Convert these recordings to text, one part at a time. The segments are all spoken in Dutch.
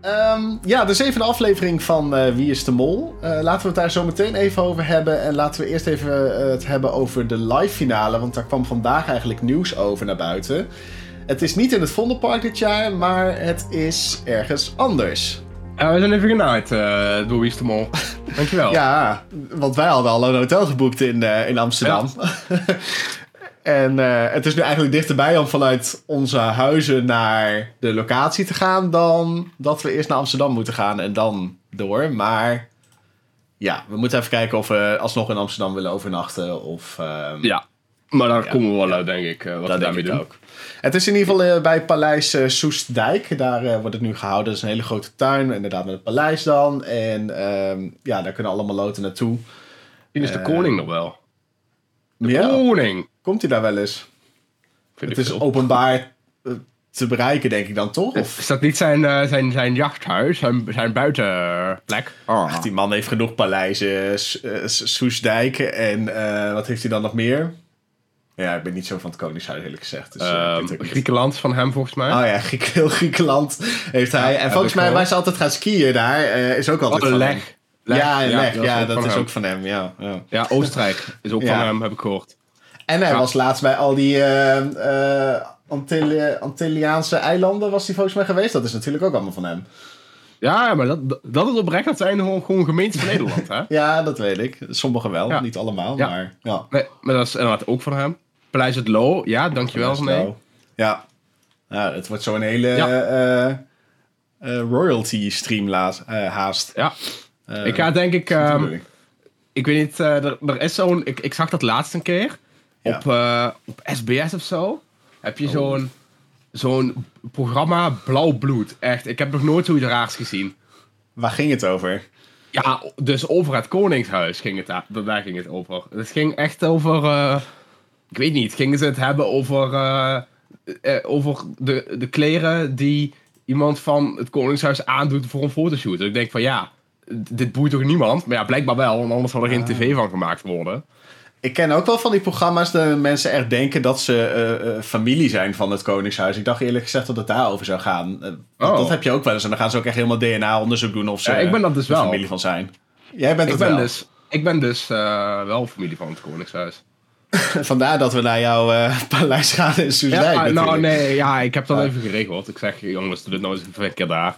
Ehm, ja, de zevende aflevering van eh, Wie is de Mol. Eh, laten we het daar zo meteen even over hebben. En laten we eerst even eh, het hebben over de live finale. Want daar kwam vandaag eigenlijk nieuws over naar buiten. Het is niet in het Vondelpark dit jaar, maar het is ergens anders. we zijn even genaaid uh, door Wie is de Mol. Dankjewel. ja, want wij hadden al een hotel geboekt in, in Amsterdam. En uh, het is nu eigenlijk dichterbij om vanuit onze huizen naar de locatie te gaan dan dat we eerst naar Amsterdam moeten gaan en dan door. Maar ja, we moeten even kijken of we alsnog in Amsterdam willen overnachten of... Uh, ja, maar daar ja, komen we wel uit, denk ik, uh, wat dat we daarmee doen. Ook. Het is in ieder geval uh, bij Paleis uh, Soestdijk. Daar wordt het nu gehouden. Dat is een hele grote tuin, inderdaad met het paleis dan. En ehm, ja, daar kunnen allemaal loten naartoe. Hier is de koning nog wel. De ja. koning! Komt hij daar wel eens? Vind het is veel. openbaar eh, te bereiken, denk ik dan toch? Of? Is dat niet zijn, uh, zijn, zijn jachthuis, zijn, zijn buitenplek? Oh. Ach, die man heeft genoeg paleizen, uh, Soesdijk en uh, wat heeft hij dan nog meer? Ja, ik ben niet zo van het Koningshuis, eerlijk gezegd. Dus, um, Griekenland van hem, volgens mij. Oh ja, Griek, heel Griekenland heeft hij. en volgens mij, waar ze altijd gaan skiën daar, is ook altijd oh, van leg. leg. Ja, ja, leg, ja, dat is ook van hem. Ja, ja. ja Oostenrijk is ook van hem, heb ik gehoord. En hij was laatst bij al die uh, Antilliaanse eilanden was hij volgens mij geweest. Dat is natuurlijk ook allemaal van hem. Ja, maar dat, dat is oprecht. Dat zijn gewoon, gewoon gemeentes van Nederland, hè? ja, dat weet ik. Sommige wel, niet allemaal, maar ja. Nee, maar dat is inderdaad ook van hem. Paleis het Lo, ja, dankjewel nee. Ja. ja, het wordt zo'n hele ja. royalty stream haast. Ja. ik ga denk ik... Um, ik weet niet, er, er is zo'n... Ik, ik zag dat laatst een keer. Op, uh, op SBS of zo heb je oh. zo'n zo'n programma Blauw Bloed. Echt, ik heb nog nooit zoiets raars gezien. Waar ging het over? Ja, dus over het Koningshuis ging het daar. Daar ging het over. Het ging echt over. Uh, ik weet niet, gingen ze het hebben over. Uh, over de, de kleren die iemand van het Koningshuis aandoet voor een fotoshoot. Dus ik denk van ja, dit boeit toch niemand? Maar ja, blijkbaar wel, want anders zal er geen ah. tv van gemaakt worden. Ik ken ook wel van die programma's dat mensen echt denken dat ze uh, familie zijn van het Koningshuis. Ik dacht eerlijk gezegd dat het daarover zou gaan. Uh, oh. Dat heb je ook wel eens. En dan gaan ze ook echt helemaal DNA-onderzoek doen of ze ja, ik ben dat dus wel. familie van zijn. Jij bent ik ben wel. Dus, ik ben dus wel familie van het Koningshuis. Vandaar dat we naar jouw paleis gaan in Soesdijk. Ja, nou nee, ja, ik heb dat even geregeld. Ik zeg, jongens, doe dit nou eens een keer daar.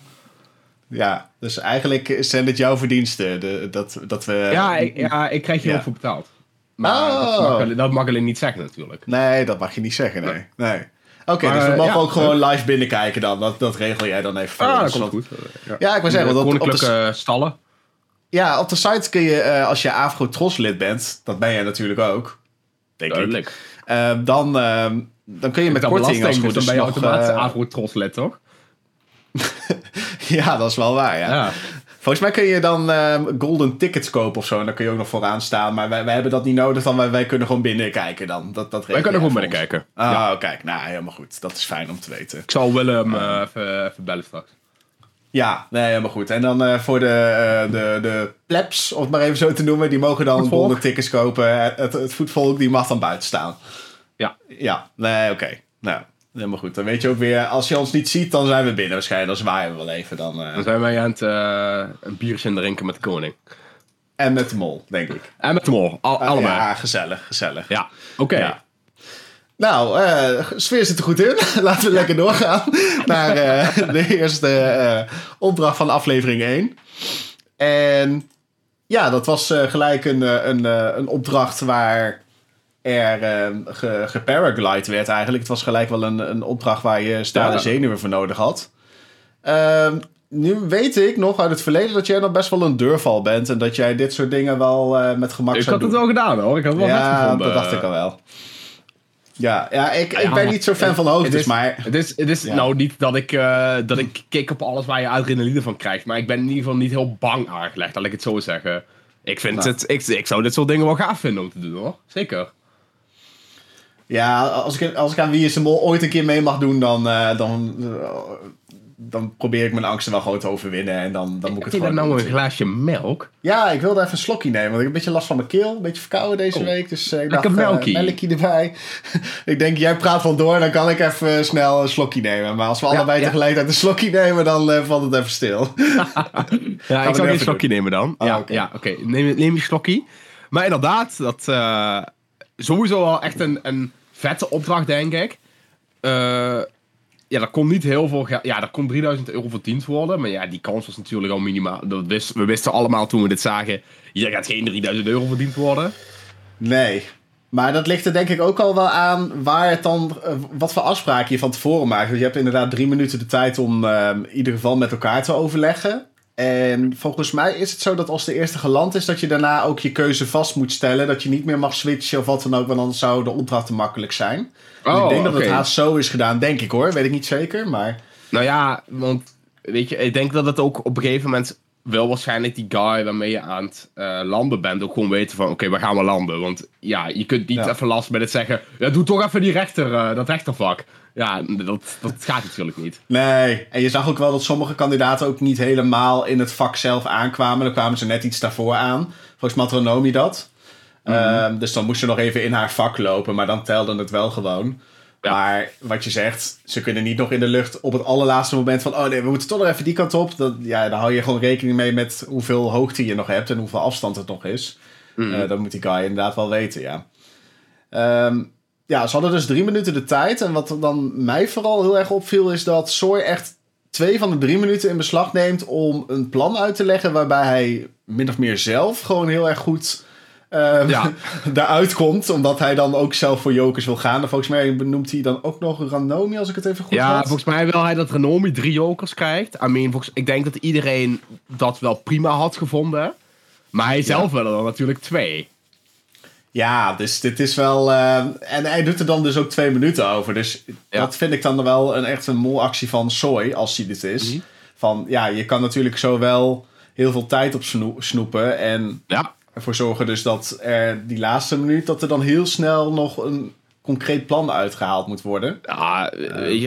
Ja, dus eigenlijk zijn dit jouw verdiensten. De, dat, dat we... Ja, ik, ja, ik krijg je ook voor betaald. Maar dat, mag, oh. dat, mag, alleen niet zeggen natuurlijk. Nee, dat mag je niet zeggen, nee. nee. Oké, dus we mogen ook gewoon live binnenkijken dan. Dat, dat regel jij dan even. Ah, dat komt goed. Ja, ja ik wil zeggen... Op de stallen. Ja, op de site kun je, als je Afro Tros lid bent, dat ben jij natuurlijk ook. Denk Duidelijk. ik. Uh, dan, uh, dan kun je met korting als goed dus dan ben je automatisch uh, Afro Tros lid, toch? ja, dat is wel waar, ja. Volgens mij kun je dan uh, golden tickets kopen of zo. En dan kun je ook nog vooraan staan. Maar wij, wij hebben dat niet nodig. Dan wij, wij kunnen gewoon binnenkijken dan. Dat, dat wij kunnen gewoon binnenkijken. Ah, ja. kijk. Nou, helemaal goed. Dat is fijn om te weten. Ik zal Willem uh, even, even bellen straks. Ja, nee, helemaal goed. En dan uh, voor de, uh, de, de plebs, om het maar even zo te noemen, die mogen dan golden tickets kopen. Het, het voetvolk die mag dan buiten staan. Ja. Ja, nee, oké. Okay. Nou, Helemaal goed. Dan weet je ook weer, als je ons niet ziet, dan zijn we binnen waarschijnlijk. Dan zwaaien we wel even. Dan, uh... dan zijn wij aan het uh, een biertje drinken met de koning. En met de mol, denk ik. En met de mol, Al, uh, allebei. Ja, gezellig, gezellig. Ja, oké. Okay. Ja. Nou, uh, sfeer zit er goed in. Laten we lekker doorgaan naar de eerste opdracht van aflevering 1. En ja, dat was gelijk een, een, een opdracht waar er uh, geparaglide werd eigenlijk. Het was gelijk wel een, een opdracht waar je stalen zenuwen voor nodig had. Uh, nu weet ik nog uit het verleden dat jij nog best wel een deurval bent. En dat jij dit soort dingen wel uh, met gemak ik zou doen. Ik had het wel gedaan hoor. Ik had het wel ja, gevonden. dat dacht ik al wel. Ja, ja, ik, ik ben niet zo fan van hoogtes, maar... Het is, het is nou niet dat ik, uh, dat ik kik op alles waar je adrenaline van krijgt. Maar ik ben in ieder geval niet heel bang aangelegd, laat ik het zo zeggen. Ik, vind nou. het, ik, ik zou dit soort dingen wel gaaf vinden om te doen hoor. Zeker. Ja, als ik, als ik aan Wie is de Mol ooit een keer mee mag doen, dan, uh, dan, uh, dan probeer ik mijn angsten wel gewoon te overwinnen. En dan, dan moet ik het je dan gewoon nou een glaasje melk? Ja, ik wilde even een slokje nemen. Want ik heb een beetje last van mijn keel. Een beetje verkouden deze Oh. week. Dus eh, ik dacht, eh, melkie. melkje erbij. ik denk, jij praat van door. Dan kan ik even eh, snel een slokje nemen. Maar als we Ja, allebei ja. tegelijkertijd een slokje nemen, dan eh, valt het even stil. Ja, ik even geen slokje nemen dan. Ah, ja, oké. ja oké. Neem, neem je slokje. Maar inderdaad, dat eh, sowieso wel echt een, een vette opdracht, denk ik. Eh, ja, er kon niet heel veel geld. Ja, er kon 3000 euro verdiend worden. Maar ja, die kans was natuurlijk al minimaal. Dat wist, we wisten allemaal toen we dit zagen. Hier gaat geen 3000 euro verdiend worden. Nee. Maar dat ligt er denk ik ook al wel aan waar het dan, eh, wat voor afspraken je van tevoren maakt. Want je hebt inderdaad drie minuten de tijd om eh, in ieder geval met elkaar te overleggen. En volgens mij is het zo dat als de eerste geland is, dat je daarna ook je keuze vast moet stellen. Dat je niet meer mag switchen of wat dan ook, want anders zou de opdracht te makkelijk zijn. Dus ik denk dat het Oh, haast zo is gedaan, denk ik hoor. Weet ik niet zeker, maar... Nou ja, want weet je, ik denk dat het ook op een gegeven moment wel waarschijnlijk die guy waarmee je aan het eh, landen bent ook gewoon weten van oké, waar gaan we landen? Want ja, je kunt niet Ja. even last met het zeggen, ja, doe toch even die rechter, eh, dat rechtervak. Ja, dat, dat gaat natuurlijk niet. Nee, en je zag ook wel dat sommige kandidaten ook niet helemaal in het vak zelf aankwamen. Dan kwamen ze net iets daarvoor aan. Volgens Matronomi dat. Mhm. Ehm, dus dan moest ze nog even in haar vak lopen, maar dan telde het wel gewoon. Ja. Maar wat je zegt, ze kunnen niet nog in de lucht op het allerlaatste moment van... oh nee, we moeten toch nog even die kant op. Dat, ja, dan hou je gewoon rekening mee met hoeveel hoogte je nog hebt en hoeveel afstand het nog is. Eh, dat moet die guy inderdaad wel weten, ja. Ehm, ja, ze hadden dus drie minuten de tijd. En wat dan mij vooral heel erg opviel, is dat Soy echt twee van de drie minuten in beslag neemt om een plan uit te leggen. Waarbij hij min of meer zelf gewoon heel erg goed ehm, Ja. daaruit komt. Omdat hij dan ook zelf voor jokers wil gaan. En volgens mij benoemt hij dan ook nog Ranomi, als ik het even goed ja, had. volgens mij wil hij dat Renomi drie jokers krijgt. I mean, volgens, ik denk dat iedereen dat wel prima had gevonden. Maar hij zelf wil er dan natuurlijk twee. Ja, dus dit is wel. eh, en hij doet er dan dus ook twee minuten over. Dus Ja. dat vind ik dan wel een echt een molactie van Soy, als hij dit is. Mhm. Van ja, je kan natuurlijk zo wel heel veel tijd op snoe- snoepen. En Ja, ervoor zorgen dus dat er die laatste minuut, dat er dan heel snel nog een concreet plan uitgehaald moet worden. Ja,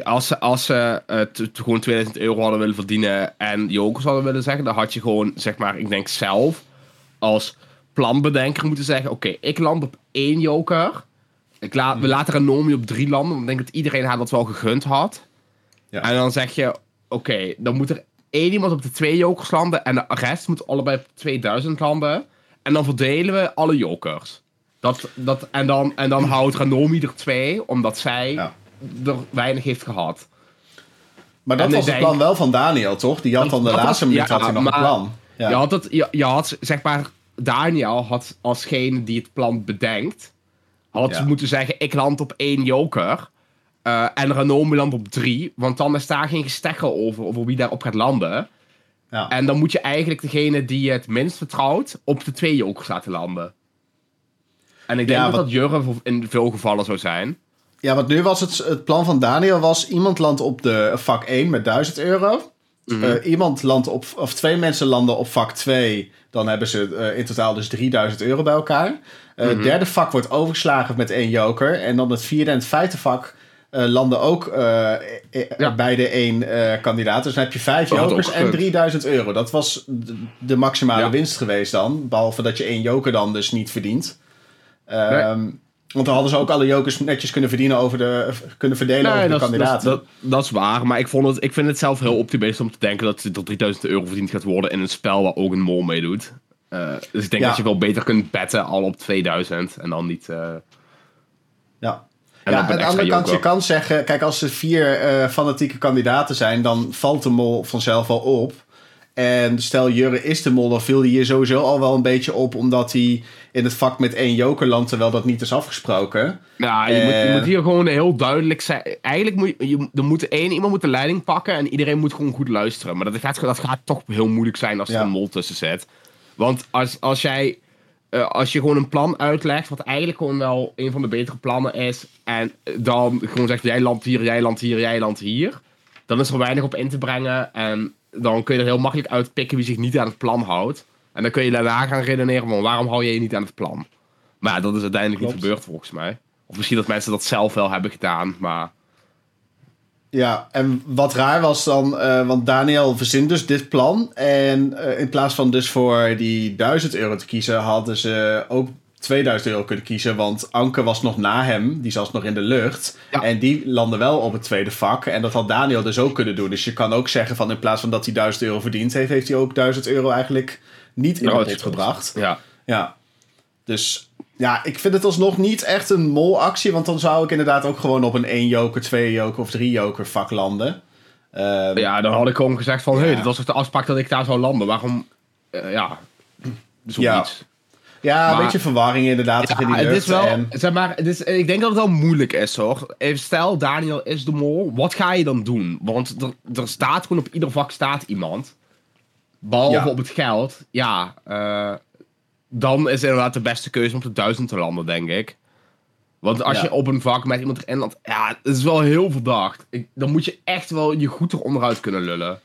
als ze, als ze eh, gewoon 2000 euro hadden willen verdienen en jokers hadden willen zeggen, dan had je gewoon, zeg maar, ik denk zelf als planbedenker moeten zeggen: Oké, ik land op één joker. Ik laat, We laten Renomi op drie landen, want ik denk dat iedereen haar dat wel gegund had. Ja. En dan zeg je: Oké, dan moet er één iemand op de twee jokers landen en de rest moet allebei op 2000 landen. En dan verdelen we alle jokers. Dat, dat, en, dan, en dan houdt Ranomi er twee, omdat zij Ja. er weinig heeft gehad. Maar dat En was het denk- plan wel van Daniel, toch? Die had dan de laatste was- minuut ja, had hij nog maar- een plan. Ja. Je, had het, je, je had, zeg maar, Daniel had alsgene die het plan bedenkt, had Ja. moeten zeggen, ik land op één joker. eh, en Ranomi landt op drie, want dan is daar geen gestegger over, over wie daarop gaat landen. Ja. En dan moet je eigenlijk degene die je het minst vertrouwt, op de twee jokers laten landen. En ik denk Ja, dat wat- dat Jurre in veel gevallen zou zijn. Ja, want nu was het, het plan van Daniel was iemand landt op de vak 1 met 1000 euro. Mhm. Eh, iemand landt op, of twee mensen landen op vak 2. Dan hebben ze eh, in totaal dus 3000 euro bij elkaar. Eh, Mhm. Het derde vak wordt overgeslagen met één joker. En dan het vierde en het vijfde vak landen ook Ja. bij de één kandidaat. Dus dan heb je vijf had jokers en gekund. 3000 euro. Dat was de, de maximale Ja. winst geweest dan. Behalve dat je één joker dan dus niet verdient. Ehm, Want dan hadden ze ook alle jokers netjes kunnen verdienen over de, kunnen verdelen over de kandidaten. Dat, dat, dat is waar, maar ik, vond het, ik vind het zelf heel optimistisch om te denken dat er 3000 euro verdiend gaat worden in een spel waar ook een mol meedoet. Eh, dus ik denk Ja. dat je wel beter kunt betten al op 2000 en dan niet. eh, Ja. En ja, aan de andere kant, je kan zeggen, kijk, als er vier eh, fanatieke kandidaten zijn, dan valt de mol vanzelf wel op. En stel Jurre is de mol, dan viel hij hier sowieso al wel een beetje op, omdat hij in het vak met één joker landt, terwijl dat niet is afgesproken. Ja, je, moet, je Eh. moet hier gewoon heel duidelijk zijn. Eigenlijk moet je, er moet één iemand moet de leiding pakken en iedereen moet gewoon goed luisteren. Maar dat gaat, dat gaat toch heel moeilijk zijn als er Ja. een mol tussen zit. Want als, als jij. eh, als je gewoon een plan uitlegt, wat eigenlijk gewoon wel een van de betere plannen is. En dan gewoon zegt: jij landt hier, jij landt hier, jij landt hier. Dan is er weinig op in te brengen. En dan kun je er heel makkelijk uitpikken wie zich niet aan het plan houdt. En dan kun je daarna gaan redeneren: van waarom hou je je niet aan het plan? Maar ja, dat is uiteindelijk niet gebeurd volgens mij. Of misschien dat mensen dat zelf wel hebben gedaan, maar... Ja, en wat raar was dan, eh, want Daniel verzint dus dit plan. En eh, in plaats van dus voor die 1000 euro te kiezen, hadden ze ook 2000 euro kunnen kiezen. Want Anke was nog na hem, die zat nog in de lucht. Ja. En die landde wel op het tweede vak. En dat had Daniel dus ook kunnen doen. Dus je kan ook zeggen van in plaats van dat hij 1000 euro verdiend heeft, heeft hij ook 1000 euro eigenlijk niet in pot gespeeld. gebracht. Ja. Ja. Dus ja, ik vind het alsnog niet echt een molactie. Want dan zou ik inderdaad ook gewoon op een 1 joker, 2 joker of 3 joker vak landen. Ehm, ja, dan had ik gewoon gezegd van, hé, hey, Ja. dit was toch de afspraak dat ik daar zou landen. Waarom, eh, ja, zoiets. Ja. Ja, een beetje verwarring inderdaad Ja, in die het is wel, en- zeg maar, het is, ik denk dat het wel moeilijk is hoor. Even stel, Daniel is de mol, wat ga je dan doen? Want er, er staat gewoon op ieder vak staat iemand. Behalve Ja. op het geld, ja. eh, dan is inderdaad de beste keuze om op de duizend te landen, denk ik. Want als Ja. je op een vak met iemand erin landt, ja, het is wel heel verdacht. Ik, dan moet je echt wel je goed eronderuit kunnen lullen.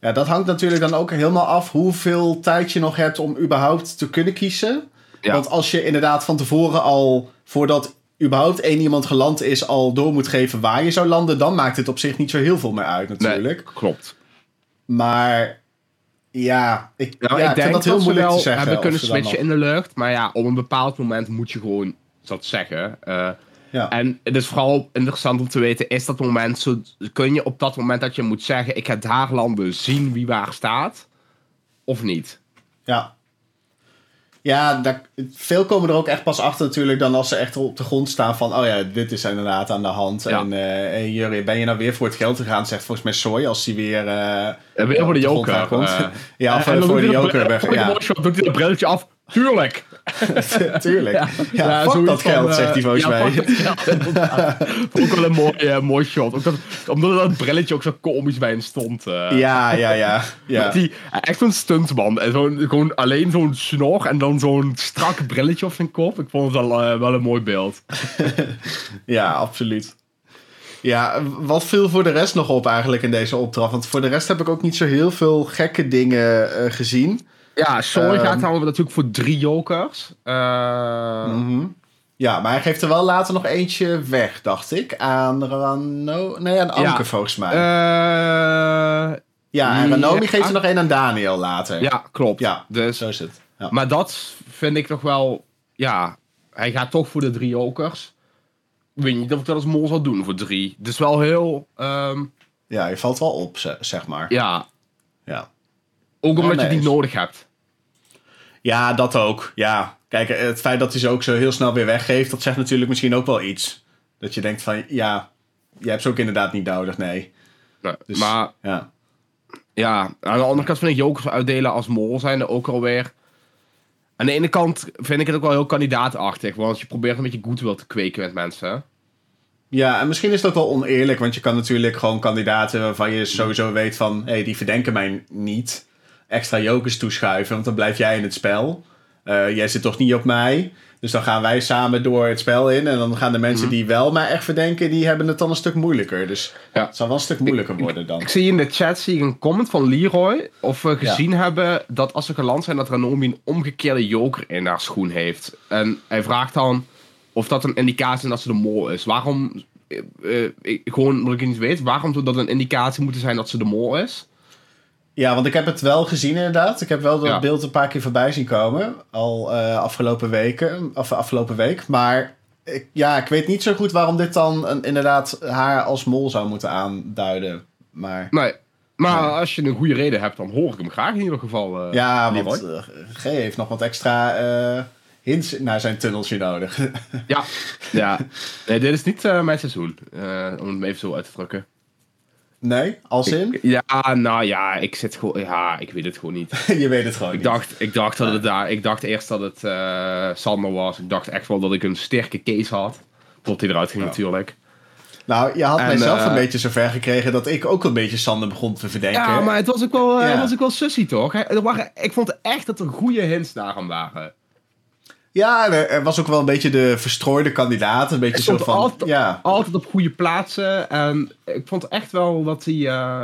Ja, dat hangt natuurlijk dan ook helemaal af hoeveel tijd je nog hebt om überhaupt te kunnen kiezen. Ja. Want als je inderdaad van tevoren al, voordat überhaupt één iemand geland is, al door moet geven waar je zou landen, dan maakt het op zich niet zo heel veel meer uit natuurlijk. klopt. Maar ja, ik, Ja, ja, ik ik denk vind dat heel moeilijk wel te zeggen. hebben kunnen switchen nog- in de lucht. Maar ja, op een bepaald moment moet je gewoon dat zeggen. Eh, Ja. En het is vooral interessant om te weten, is dat moment zo... Kun je op dat moment dat je moet zeggen, ik ga daar landen, zien wie waar staat? Of niet? Ja. Ja, daar, veel komen er ook echt pas achter natuurlijk dan als ze echt op de grond staan van... oh ja, dit is inderdaad aan de hand. Ja. En Jurrie, ben je nou weer voor het geld gegaan? Zegt volgens mij Soy als hij weer... En weer voor de joker. eh. ja, of En voor de joker. weg. voor de Ja, doet hij dat brilletje af. Tuurlijk! tuurlijk. Ja, Ja, dat geld, eh, zegt hij volgens ja, mij. ook wel een mooi, eh, mooi shot. Ook dat, omdat dat brilletje ook zo komisch bij hem stond. eh. Ja, ja, ja. ja. Die, echt zo'n stuntman. En zo'n, gewoon alleen zo'n snor en dan zo'n strak brilletje op zijn kop. Ik vond het wel, eh, wel een mooi beeld. Ja, absoluut. Ja, wat viel voor de rest nog op eigenlijk in deze opdracht? Want voor de rest heb ik ook niet zo heel veel gekke dingen eh, gezien. Ja, Soy Ehm. gaat dan natuurlijk voor drie jokers. Mhm. Ja, maar hij geeft er wel later nog eentje weg, dacht ik. Aan Rano... Nee, aan Anke Ja. volgens mij. eh, ja, en Ranomi ja. geeft er nog een aan Daniel later. ja, klopt. Ja, Dus, zo is het. Ja, maar dat vind ik toch wel... Ja, hij gaat toch voor de drie jokers. Ik weet niet of ik dat als mol zou doen voor drie. Dus wel heel... ehm, ja je valt wel op, ze- zeg maar. ja, Ja. ook omdat nee, je die nodig hebt. Ja, dat ook. Ja, kijk, het feit dat hij ze ook zo heel snel weer weggeeft... dat zegt natuurlijk misschien ook wel iets. Dat je denkt van, ja, je hebt ze ook inderdaad niet nodig, nee. Nee, Dus, maar Ja. Ja, aan de andere kant vind ik jokers uitdelen als mol zijn er ook alweer. Aan de ene kant vind ik het ook wel heel kandidaatachtig, want je probeert een beetje goodwill te kweken met mensen. Ja, en misschien is ook wel oneerlijk, want je kan natuurlijk gewoon kandidaten waarvan je sowieso weet van, hé, hey, die verdenken mij niet, extra jokers toeschuiven, want dan blijf jij in het spel. Eh, jij zit toch niet op mij, dus dan gaan wij samen door het spel in en dan gaan de mensen die wel mij echt verdenken, die hebben het dan een stuk moeilijker. Dus Ja. het zal wel een stuk moeilijker worden dan. Ik zie in de chat zie ik een comment van Leroy of we gezien hebben dat als ze geland zijn dat Ranomi een omgekeerde joker in haar schoen heeft. En hij vraagt dan of dat een indicatie is dat ze de mol is. Waarom, eh, eh, ik, gewoon omdat ik het niet weet, waarom zou dat een indicatie moeten zijn dat ze de mol is? Ja, want ik heb het wel gezien inderdaad. Ik heb wel dat Ja. beeld een paar keer voorbij zien komen. Al eh, afgelopen weken. Of afgelopen week. Maar ik, ja, ik weet niet zo goed waarom dit dan een, inderdaad haar als mol zou moeten aanduiden. Maar Nee. Maar Nee. als je een goede reden hebt, dan hoor ik hem graag in ieder geval. eh, ja, want eh, G heeft nog wat extra hints naar zijn tunneltje nodig. Ja, ja. Nee, dit is niet mijn seizoen. om het even zo uit te drukken. Nee, als in? Ja, nou ja, ik zit gewoon. Ja, ik weet het gewoon niet. Je weet het gewoon Ik niet. dacht, ik dacht dat het daar. Ik dacht eerst dat het eh Sander was. Ik dacht echt wel dat ik een sterke case had. Tot hij eruit ging Ja. natuurlijk. Nou, je had En, mijzelf eh, een beetje zover gekregen dat ik ook een beetje Sander begon te verdenken. Ja, maar het was ook wel, eh, Ja. het was ook wel sussy toch? Er waren, ik vond echt dat er goede hints naar hem waren. Ja, er, was ook wel een beetje de verstrooide kandidaat. Een beetje zo van... altijd- ja, Altijd op goede plaatsen. En ik vond echt wel dat hij. eh,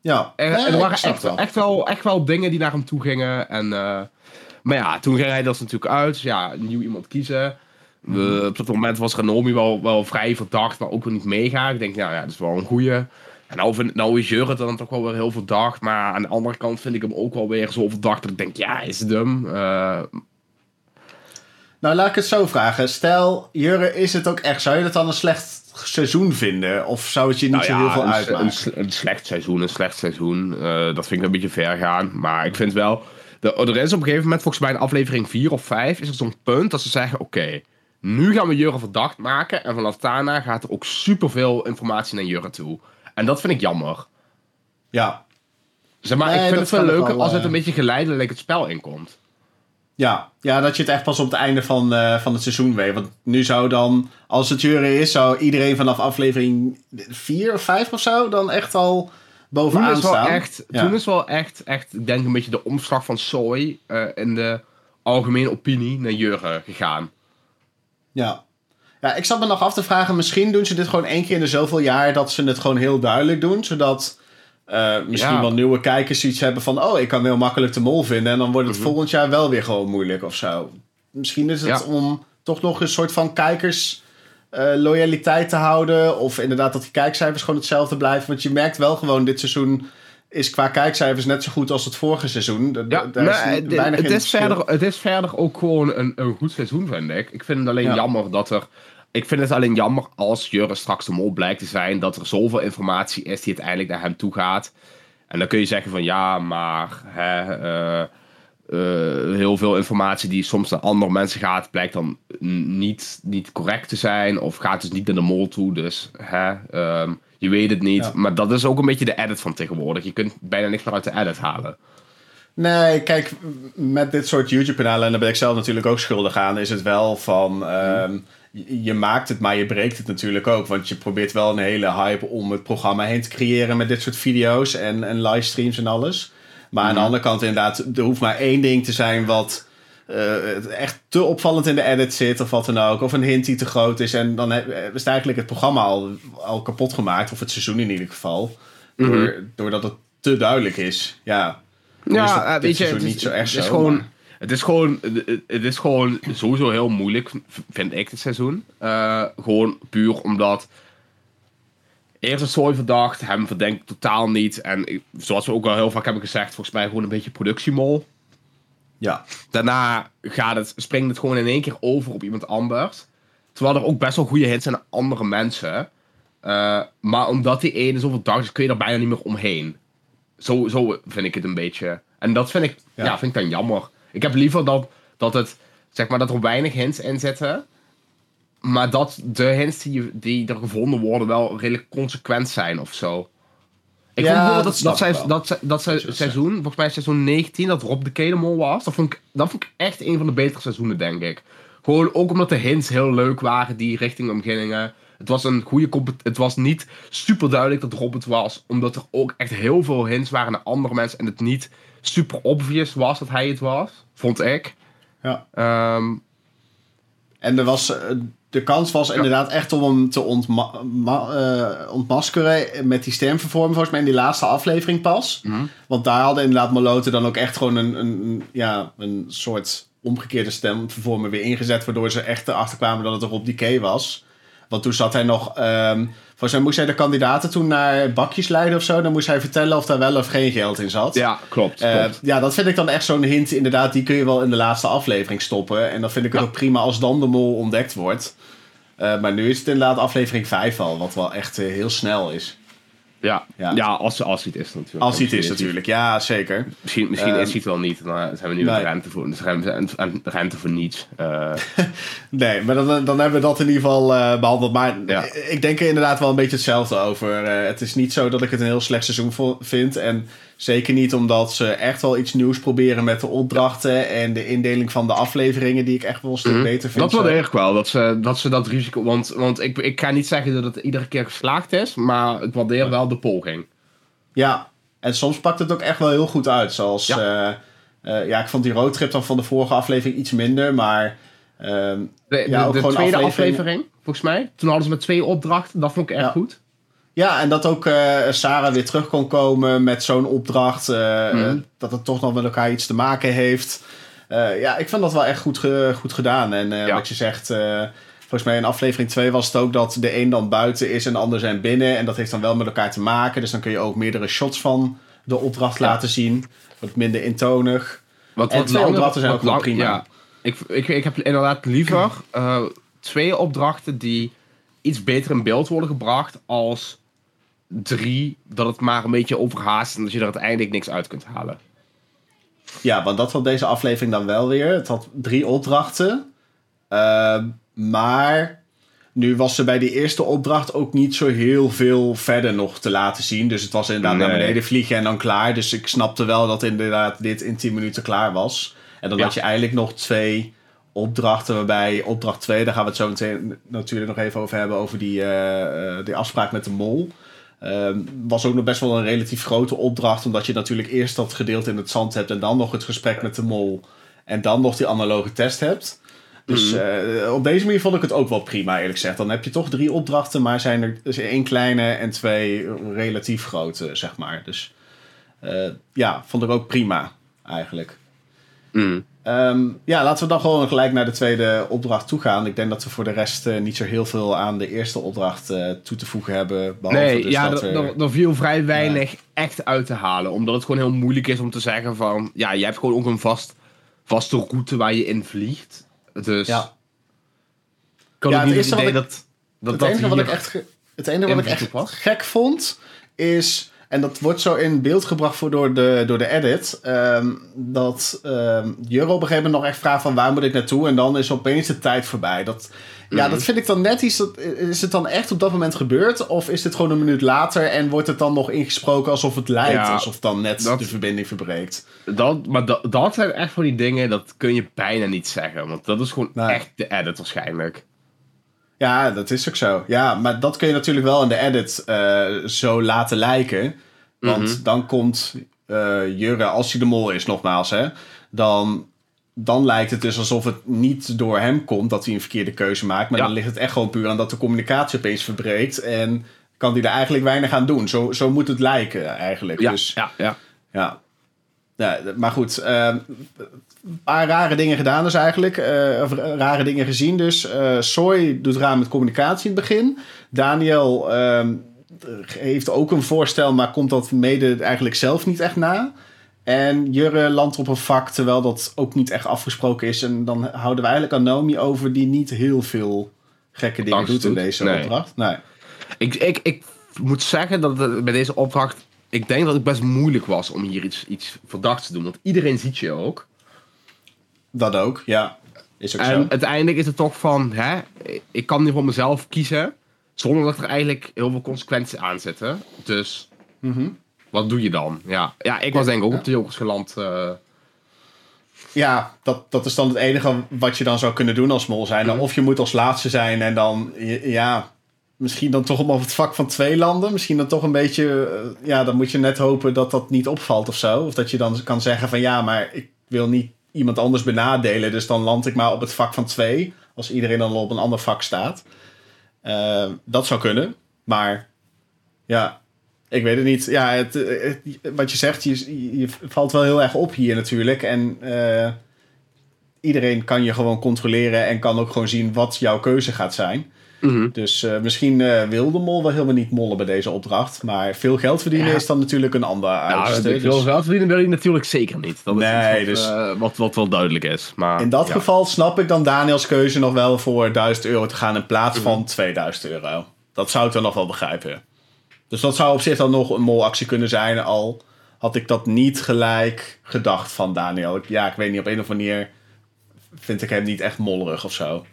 ja. Er, er waren echt, wel. echt, wel, echt wel dingen die naar hem toe gingen. En, eh, maar ja, toen ging hij dat natuurlijk uit. Ja, nieuw iemand kiezen. Uh, op dat moment was Renomi wel, wel vrij verdacht, maar ook wel niet mega. Ik denk, nou ja, dat is wel een goeie. En nou, vind, nou is Jurre dan toch wel weer heel verdacht. Maar aan de andere kant vind ik hem ook wel weer zo verdacht dat ik denk, ja, is het hem? Uh, nou, laat ik het zo vragen. Stel, Jurre, is het ook echt? Zou je het dan een slecht seizoen vinden? Of zou het je niet nou zo heel veel uitmaken? Een, een, slecht seizoen, een slecht seizoen. Uh, dat vind ik een beetje ver gaan. Maar ik vind wel... De, er is op een gegeven moment, volgens mij in aflevering 4 of 5... is er zo'n punt dat ze zeggen... Oké, nu gaan we Jurre verdacht maken. En vanaf daarna gaat er ook superveel informatie naar Jurre toe. En dat vind ik jammer. Ja. Zeg maar, ik vind het wel leuker als het een beetje geleidelijk het spel inkomt. Ja, ja, dat je het echt pas op het einde van, uh, van het seizoen weet. Want nu zou dan, als het jury is, zou iedereen vanaf aflevering 4 of 5 of zo dan echt al bovenaan toen is staan. Echt, Toen is wel echt, echt, ik denk een beetje de omslag van Soy uh, in de algemene opinie naar Jurgen gegaan. Ja. Ja, ik zat me nog af te vragen, misschien doen ze dit gewoon één keer in de zoveel jaar dat ze het gewoon heel duidelijk doen, zodat uh, misschien wel nieuwe kijkers iets hebben van... oh, ik kan heel makkelijk de mol vinden... en dan wordt het mhm. volgend jaar wel weer gewoon moeilijk of zo. Misschien is het om toch nog een soort van kijkers... Uh, loyaliteit te houden. Of inderdaad dat die kijkcijfers gewoon hetzelfde blijven. Want je merkt wel gewoon dit seizoen is qua kijkcijfers net zo goed als het vorige seizoen. Ja, daar is het, het, is verder, het is verder ook gewoon een, een goed seizoen, vind ik. Ik vind het alleen jammer dat er ik vind het alleen jammer als Jurre straks de mol blijkt te zijn, dat er zoveel informatie is die uiteindelijk naar hem toe gaat. En dan kun je zeggen van ja, maar hè, uh, uh, heel veel informatie die soms naar andere mensen gaat, blijkt dan niet, niet correct te zijn. Of gaat dus niet naar de mol toe. Dus hè, um, je weet het niet. Maar dat is ook een beetje de edit van tegenwoordig. Je kunt bijna niks meer uit de edit halen. Nee, kijk, met dit soort YouTube-kanalen, en daar ben ik zelf natuurlijk ook schuldig aan, is het wel van. Um, je maakt het, maar je breekt het natuurlijk ook. Want je probeert wel een hele hype om het programma heen te creëren met dit soort video's en, en livestreams en alles. Maar aan de mhm. andere kant inderdaad, er hoeft maar één ding te zijn wat uh, echt te opvallend in de edit zit of wat dan ook. Of een hint die te groot is. En dan is eigenlijk het programma al, al kapot gemaakt. Of het seizoen in ieder geval. Mhm. Door, doordat het te duidelijk is. Ja, ja, uh, weet je, het is, niet zo erg het is gewoon... Het is, gewoon, het is gewoon sowieso heel moeilijk, vind ik, dit seizoen. Uh, gewoon puur omdat. Eerst is Soy verdacht, hem verdenkt totaal niet. En zoals we ook al heel vaak hebben gezegd, volgens mij gewoon een beetje productiemol. Ja. Daarna gaat het, springt het gewoon in één keer over op iemand anders. Terwijl er ook best wel goede hits zijn aan andere mensen. Uh, maar omdat die ene zo verdacht is, kun je er bijna niet meer omheen. Zo, zo vind ik het een beetje. En dat vind ik, ja. ja vind ik dan jammer. Ik heb liever dat, dat, het, zeg maar, dat er weinig hints in zitten. Maar dat de hints die, die er gevonden worden wel redelijk consequent zijn of zo. Ik ja, vond bijvoorbeeld dat, dat, dat, dat, dat, seizoen, volgens mij seizoen 19, dat Rob de Kedemol was. Dat vond, ik, dat vond ik echt een van de betere seizoenen, denk ik. Gewoon ook omdat de hints heel leuk waren die richting hem gingen. Het was een goede Het was niet super duidelijk dat Rob het was. Omdat er ook echt heel veel hints waren naar andere mensen. En het niet super obvious was dat hij het was. Vond ik. Ja. Ehm, en er was, eh, de kans was inderdaad echt om hem te ontma uh, ontmaskeren met die stemvervorming, volgens mij in die laatste aflevering pas. Mhm. Want daar hadden inderdaad Maloten dan ook echt gewoon een, een, ja, een soort omgekeerde stemvervormer weer ingezet, waardoor ze echt erachter kwamen dat het er op die K was. Want toen zat hij nog. Um, volgens mij moest hij de kandidaten toen naar bakjes leiden of zo. Dan moest hij vertellen of daar wel of geen geld in zat. Ja, klopt. Uh, klopt. Ja, dat vind ik dan echt zo'n hint. Inderdaad, die kun je wel in de laatste aflevering stoppen. En dan vind ik het ook prima als dan de mol ontdekt wordt. Uh, maar nu is het inderdaad aflevering 5 al, wat wel echt uh, heel snel is. Ja, ja. ja als, als hij het is natuurlijk. Als hij het is natuurlijk, ja zeker. Misschien, misschien um, is hij het wel niet, dan zijn we nu nee. ruimte voor, ruimte, voor niets. Uh. nee, maar dan, dan hebben we dat in ieder geval uh, behandeld. Maar ja. ik denk er inderdaad wel een beetje hetzelfde over. Uh, het is niet zo dat ik het een heel slecht seizoen vind. En Zeker niet omdat ze echt wel iets nieuws proberen met de opdrachten en de indeling van de afleveringen, die ik echt wel een stuk mhm. beter vind. Dat wel erg wel, dat ze, dat ze dat risico. Want, want ik, ik ga niet zeggen dat het iedere keer geslaagd is, maar ik waardeer wel de poging. Ja, en soms pakt het ook echt wel heel goed uit. Zoals, ja, uh, uh, ja ik vond die roadtrip dan van de vorige aflevering iets minder, maar. Uh, de, ja, de, de tweede aflevering, volgens mij. Toen hadden ze met twee opdrachten, dat vond ik echt goed. Ja, en dat ook uh, Sarah weer terug kon komen met zo'n opdracht. Uh, Dat het toch nog met elkaar iets te maken heeft. eh, ja, ik vind dat wel echt goed, ge- goed gedaan. En eh, Ja. wat je zegt, eh, volgens mij in aflevering 2 was het ook dat de een dan buiten is en de ander zijn binnen. En dat heeft dan wel met elkaar te maken. Dus dan kun je ook meerdere shots van de opdracht Ja. laten zien. Wat minder intonig. Wat, En twee opdrachten zijn wat ook wel prima. Ja, ik, ik, ik heb inderdaad liever eh, twee opdrachten die iets beter in beeld worden gebracht als drie dat het maar een beetje overhaast en dat je er uiteindelijk niks uit kunt halen. Ja, want dat had deze aflevering dan wel weer. Het had drie opdrachten. Ehm, maar nu was er bij die eerste opdracht ook niet zo heel veel verder nog te laten zien. Dus het was inderdaad naar beneden vliegen en dan klaar. Dus ik snapte wel dat inderdaad dit in 10 minuten klaar was. En dan Ja. had je eigenlijk nog twee opdrachten. Waarbij opdracht 2, daar gaan we het zo meteen natuurlijk nog even over hebben. Over die, eh, eh, die afspraak met de mol. Ehm, was ook nog best wel een relatief grote opdracht. Omdat je natuurlijk eerst dat gedeelte in het zand hebt. En dan nog het gesprek met de mol. En dan nog die analoge test hebt. Dus Mhm. eh, op deze manier vond ik het ook wel prima, eerlijk gezegd. Dan heb je toch drie opdrachten, maar zijn er dus één kleine en twee relatief grote, zeg maar. Dus eh, ja, vond ik ook prima, eigenlijk. Mm. Ehm, ja, laten we dan gewoon gelijk naar de tweede opdracht toe gaan. Ik denk dat we voor de rest eh, niet zo heel veel aan de eerste opdracht eh, toe te voegen hebben. Behalve Nee, dus ja, dat er, er- er- er viel vrij weinig echt uit te halen. Omdat het gewoon heel moeilijk is om te zeggen van... Ja, je hebt gewoon ook een vast, vaste route waar je in vliegt. Dus Ja. kan Ja, het niet het idee dat, dat, het dat enige wat ik echt, het enige wat ik echt gek vond is, en dat wordt zo in beeld gebracht voor door, de, door de edit, ehm, dat ehm Jurre op een gegeven moment nog echt vraagt van waar moet ik naartoe en dan is opeens de tijd voorbij. Dat, ja, Mhm. dat vind ik dan net iets, dat, is het dan echt op dat moment gebeurd of is dit gewoon een minuut later en wordt het dan nog ingesproken alsof het lijkt, Ja, alsof dan net dat- de verbinding verbreekt. Dat, maar dat, dat zijn echt van die dingen, dat kun je bijna niet zeggen. Want dat is gewoon Nee. echt de edit waarschijnlijk. Ja, dat is ook zo. Ja, maar dat kun je natuurlijk wel in de edit eh, zo laten lijken. Want Mhm. dan komt eh Jurre, als hij de mol is nogmaals, hè, dan, dan lijkt het dus alsof het niet door hem komt dat hij een verkeerde keuze maakt. Maar Ja. dan ligt het echt gewoon puur aan dat de communicatie opeens verbreekt. En kan hij er eigenlijk weinig aan doen. Zo, zo moet het lijken eigenlijk. Ja, Dus, ja, ja. ja. Ja, maar goed, eh, een paar rare dingen gedaan dus eigenlijk. eh, of rare dingen gezien dus. Eh Soy doet raar met communicatie in het begin. Daniel ehm, heeft ook een voorstel, maar komt dat mede eigenlijk zelf niet echt na. En Jurre landt op een vak, terwijl dat ook niet echt afgesproken is. En dan houden we eigenlijk aan Naomi over die niet heel veel gekke dingen doet in deze Nee. opdracht. Nee. Ik, ik, ik moet zeggen dat bij deze opdracht... Ik denk dat het best moeilijk was om hier iets, iets verdachts te doen. Want iedereen ziet je ook. Dat ook, ja. Is ook En zo. uiteindelijk is het toch van... Hè, ik kan nu voor mezelf kiezen... Zonder dat er eigenlijk heel veel consequenties aan zitten. Dus Mhm. wat doe je dan? Ja, ja ik was denk ik ook Ja. op de jokers geland. eh, Ja, dat, dat is dan het enige wat je dan zou kunnen doen als mol zijn. Mhm. Of je moet als laatste zijn en dan, ja, misschien dan toch op het vak van twee landen. Misschien dan toch een beetje, eh, ja, dan moet je net hopen dat dat niet opvalt of zo. Of dat je dan kan zeggen van ja, maar ik wil niet iemand anders benadelen. Dus dan land ik maar op het vak van twee. Als iedereen dan op een ander vak staat. Eh, dat zou kunnen. Maar ja, ik weet het niet. Ja, het, het- wat je zegt, je, je valt wel heel erg op hier natuurlijk. En eh, iedereen kan je gewoon controleren en kan ook gewoon zien wat jouw keuze gaat zijn. Mhm. Dus eh, misschien eh, wil de mol wel helemaal niet mollen bij deze opdracht. Maar veel geld verdienen Ja. is dan natuurlijk een ander Nou, uiterste. wil Dus wel verdienen wil je natuurlijk zeker niet. Dat is Nee, iets wat, dus- eh, wat, wat wel duidelijk is. Maar, in dat ja. geval snap ik dan Daniels keuze nog wel voor 1000 euro te gaan in plaats van 2000 euro. Dat zou ik dan nog wel begrijpen. Dus dat zou op zich dan nog een molactie kunnen zijn. Al had ik dat niet gelijk gedacht van Daniel. Ja, ik weet niet, op een of andere manier vind ik hem niet echt mollerig of zo.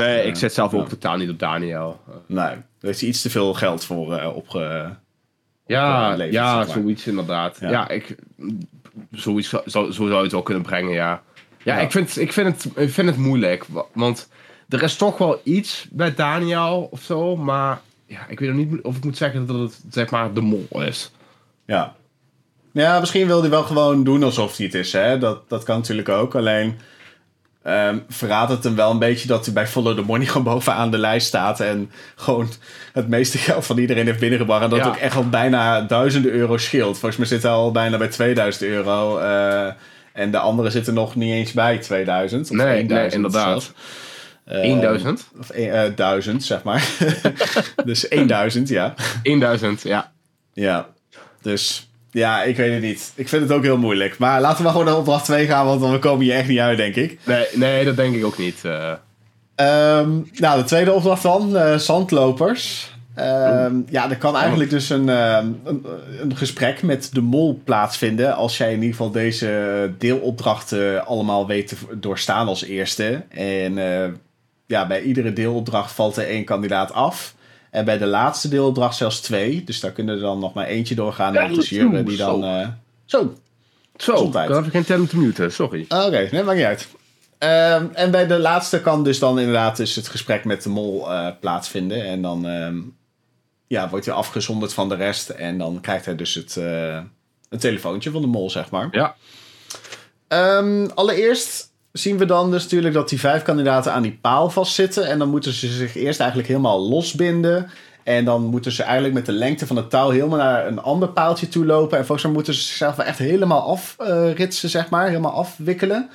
Nee, ik zet zelf ook totaal niet op Daniel. Eh, Nee, daar heeft hij iets te veel geld voor eh, opge... Ja, eh, ja zeg maar. zoiets inderdaad. Ja. Ja, ik, zoiets, zou- zo, zo zou je het wel kunnen brengen, ja. Ja, Ja. Ik, vind, ik, vind het, ik vind het moeilijk. wa- Want er is toch wel iets bij Daniel of zo. Maar ja, ik weet nog niet of ik moet zeggen dat het zeg maar de mol is. Ja. Ja, misschien wil hij wel gewoon doen alsof hij het is. Hè? Dat, dat kan natuurlijk ook. Alleen ehm, verraadt het hem wel een beetje dat hij bij Follow the Money gewoon bovenaan de lijst staat. En gewoon het meeste geld van iedereen heeft binnengebracht. En dat Ja. ook echt al bijna duizenden euro scheelt. Volgens mij zit hij al bijna bij 2000 euro. eh, En de andere zitten nog niet eens bij 2000. Of Nee, nee, 1000 inderdaad. zelfs. Eh, 1000? Of eh, 1000, zeg maar. dus 1000, ja. 1000, ja. Ja, dus ja, ik weet het niet. Ik vind het ook heel moeilijk. Maar laten we maar gewoon naar opdracht 2 gaan, want dan komen hier echt niet uit, denk ik. Nee, nee dat denk ik ook niet. eh. Ehm, nou, de tweede opdracht dan, eh, zandlopers. Ehm, ja, er kan eigenlijk dus een, ehm, een, een gesprek met de mol plaatsvinden. Als jij in ieder geval deze deelopdrachten allemaal weet te doorstaan als eerste. En eh, ja, bij iedere deelopdracht valt er één kandidaat af. En bij de laatste deelopdracht zelfs twee. Dus daar kunnen er dan nog maar eentje doorgaan. En dat is Jurre die dan... Zo. eh, zo, Zo, Gezondheid. dan heb ik geen tijd om te muten, sorry. Oké, nee, maakt niet uit. Ehm, en bij de laatste kan dus dan inderdaad dus het gesprek met de mol eh, plaatsvinden. En dan ehm, ja, wordt hij afgezonderd van de rest. En dan krijgt hij dus het, eh, een telefoontje van de mol, zeg maar. Ja. Ehm, allereerst zien we dan dus natuurlijk dat die vijf kandidaten aan die paal vastzitten. En dan moeten ze zich eerst eigenlijk helemaal losbinden. En dan moeten ze eigenlijk met de lengte van het touw helemaal naar een ander paaltje toe lopen. En volgens mij moeten ze zichzelf echt helemaal afritsen, zeg maar. Helemaal afwikkelen.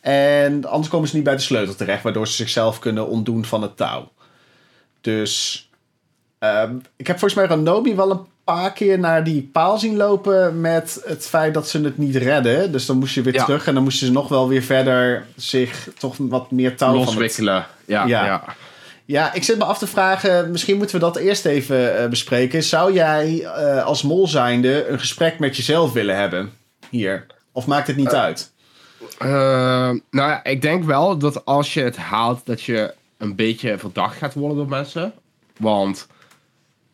En anders komen ze niet bij de sleutel terecht, waardoor ze zichzelf kunnen ontdoen van het touw. Dus ehm, ik heb volgens mij Ranomi wel een paar keer naar die paal zien lopen met het feit dat ze het niet redden. Dus dan moest je weer Ja. terug en dan moesten ze nog wel weer verder zich toch wat meer touw van het Loswikkelen. Ja, Ja. ja. ja, ik zit me af te vragen, misschien moeten we dat eerst even eh, bespreken. Zou jij eh, als mol zijnde een gesprek met jezelf willen hebben hier? Of maakt het niet uit? Eh, nou ja, ik denk wel dat als je het haalt, dat je een beetje verdacht gaat worden door mensen. Want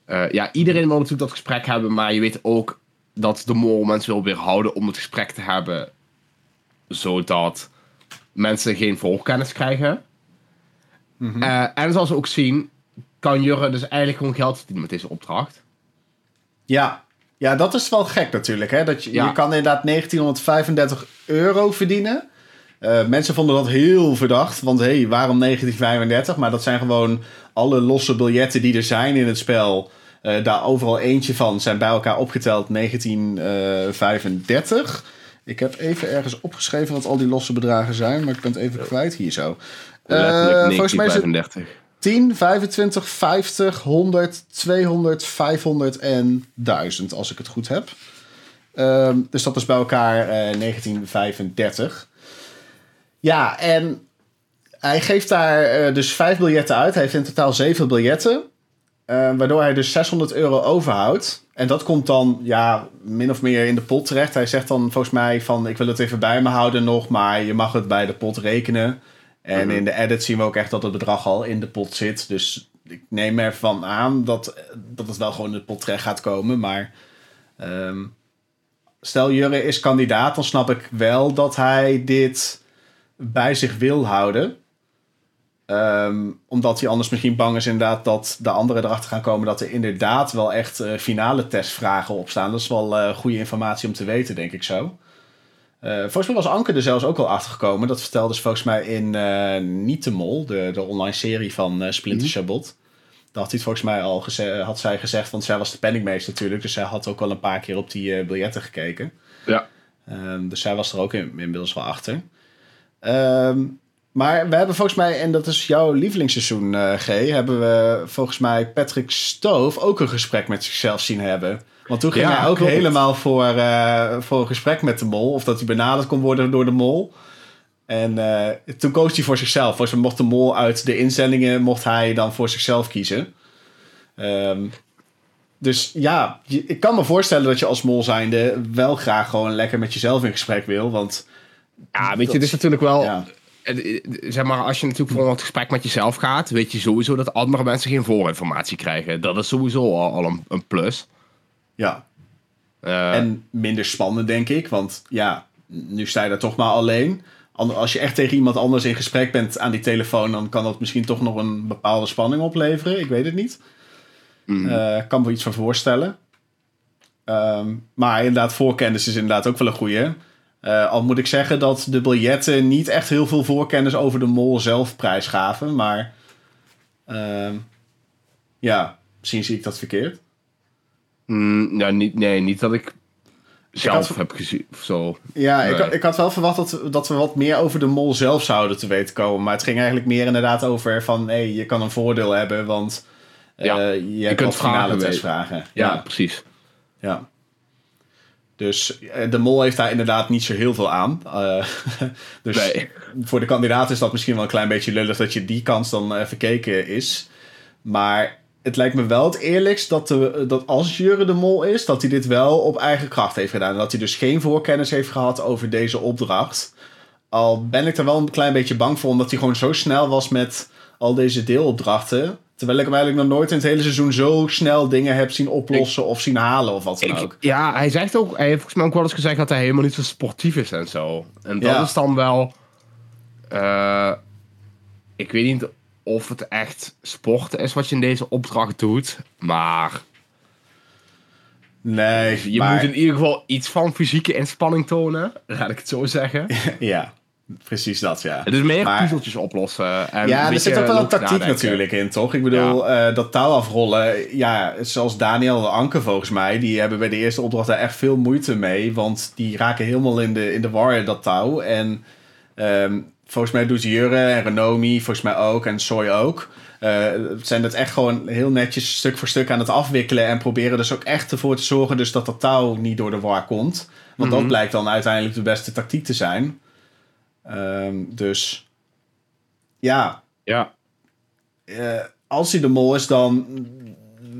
eh, ja, iedereen wil natuurlijk dat gesprek hebben, maar je weet ook dat de mol mensen wil weerhouden om het gesprek te hebben, zodat mensen geen voorkennis krijgen. Eh, en zoals we ook zien, kan Jurre dus eigenlijk gewoon geld verdienen met deze opdracht. Ja. ja, dat is wel gek natuurlijk. Hè? Dat je, Ja. je kan inderdaad 1935 euro verdienen. Eh, mensen vonden dat heel verdacht, want hé, hey, waarom 1935? Maar dat zijn gewoon alle losse biljetten die er zijn in het spel. Eh, daar overal eentje van zijn bij elkaar opgeteld 1935. Ik heb even ergens opgeschreven wat al die losse bedragen zijn, maar ik ben het even kwijt hier zo. Letterlijk volgens mij is het 1935. 10, 25, 50, 100, 200, 500 en 1000, als ik het goed heb. Ehm, dus dat is bij elkaar eh, 1935. Ja, en hij geeft daar eh, dus vijf biljetten uit. Hij heeft in totaal zeven biljetten. eh, waardoor hij dus 600 euro overhoudt. En dat komt dan ja, min of meer in de pot terecht. Hij zegt dan volgens mij van ik wil het even bij me houden nog, maar je mag het bij de pot rekenen. En Mhm. in de edit zien we ook echt dat het bedrag al in de pot zit. Dus ik neem ervan aan dat, dat het wel gewoon in de pot terecht gaat komen. Maar ehm, stel Jurre is kandidaat, dan snap ik wel dat hij dit bij zich wil houden. Ehm, omdat hij anders misschien bang is inderdaad dat de anderen erachter gaan komen dat er inderdaad wel echt eh, finale testvragen op staan. Dat is wel eh, goede informatie om te weten, denk ik zo. Eh, volgens mij was Anke er zelfs ook al achter gekomen. Dat vertelde ze volgens mij in eh Niet de Mol, de, de online serie van Splinter Chabot. Daar had hij het volgens mij al had zij gezegd, want zij was de penningmeester natuurlijk. Dus zij had ook al een paar keer op die biljetten gekeken. Ja. Ehm, dus zij was er ook in, inmiddels wel achter. Ehm, maar we hebben volgens mij, en dat is jouw lievelingsseizoen, eh, G, hebben we volgens mij Patrick Stoof ook een gesprek met zichzelf zien hebben. Want toen ging Ja, hij ook klopt. helemaal voor, eh, voor een gesprek met de mol. Of dat hij benaderd kon worden door de mol. En eh, toen koos hij voor zichzelf. Volgens mij mocht de mol uit de inzendingen, mocht hij dan voor zichzelf kiezen. Ehm, dus ja, ik kan me voorstellen dat je als mol zijnde wel graag gewoon lekker met jezelf in gesprek wil. Want Ja, weet je, het is natuurlijk wel... ja, eh, Zeg maar, als je natuurlijk voor het gesprek met jezelf gaat, weet je sowieso dat andere mensen geen voorinformatie krijgen. Dat is sowieso al, al een, een plus. ja. Eh, En minder spannend, denk ik. Want ja, nu sta je daar toch maar alleen. Als je echt tegen iemand anders in gesprek bent aan die telefoon, dan kan dat misschien toch nog een bepaalde spanning opleveren. Ik weet het niet. mm. Eh, Ik kan me iets van voorstellen. Ehm, maar inderdaad, voorkennis is inderdaad ook wel een goeie. Eh, al moet ik zeggen dat de biljetten niet echt heel veel voorkennis over de mol zelf prijsgaven. Maar ehm, ja, misschien zie ik dat verkeerd. Mm, nou, niet, nee, niet dat ik... zelf had- heb gezien. of Zo. Ja, ik, Nee. ik had wel verwacht dat, dat we wat meer over de mol zelf zouden te weten komen. Maar het ging eigenlijk meer inderdaad over van... hé, je kan een voordeel hebben, want eh, Ja, je hebt kunt finale vragen testvragen. Ja, Ja, precies. ja. Dus eh, de mol heeft daar inderdaad niet zo heel veel aan. Eh, dus Nee. voor de kandidaat is dat misschien wel een klein beetje lullig... dat je die kans dan eh, verkeken is. Maar het lijkt me wel het eerlijkst dat, de, dat als Jurre de Mol is, dat hij dit wel op eigen kracht heeft gedaan. En dat hij dus geen voorkennis heeft gehad over deze opdracht. Al ben ik er wel een klein beetje bang voor, omdat hij gewoon zo snel was met al deze deelopdrachten. Terwijl ik hem eigenlijk nog nooit in het hele seizoen zo snel dingen heb zien oplossen of zien halen of wat dan ook. Ja, hij zegt ook, hij heeft volgens mij ook wel eens gezegd dat hij helemaal niet zo sportief is en zo. En dat Ja. is dan wel. eh, ik weet niet of het echt sport is wat je in deze opdracht doet, maar Nee, je maar, moet in ieder geval iets van fysieke inspanning tonen, laat ik het zo zeggen. ja, precies dat, ja. Het is meer Maar- puzzeltjes oplossen. En Ja, er zit ook wel een tactiek nadenken. natuurlijk in, toch? Ik bedoel, eh, dat touw afrollen, ja, zoals Daniel de Anke volgens mij, die hebben bij de eerste opdracht daar echt veel moeite mee, want die raken helemaal in de, in de war, dat touw. En ehm, volgens mij doet Jurre en Renomi, volgens mij ook, en Soy ook, eh, zijn het echt gewoon heel netjes stuk voor stuk aan het afwikkelen en proberen dus ook echt ervoor te zorgen dus dat dat touw niet door de war komt. Want dat Mhm. blijkt dan uiteindelijk de beste tactiek te zijn. Ehm, dus ja, Ja, eh, als hij de mol is, dan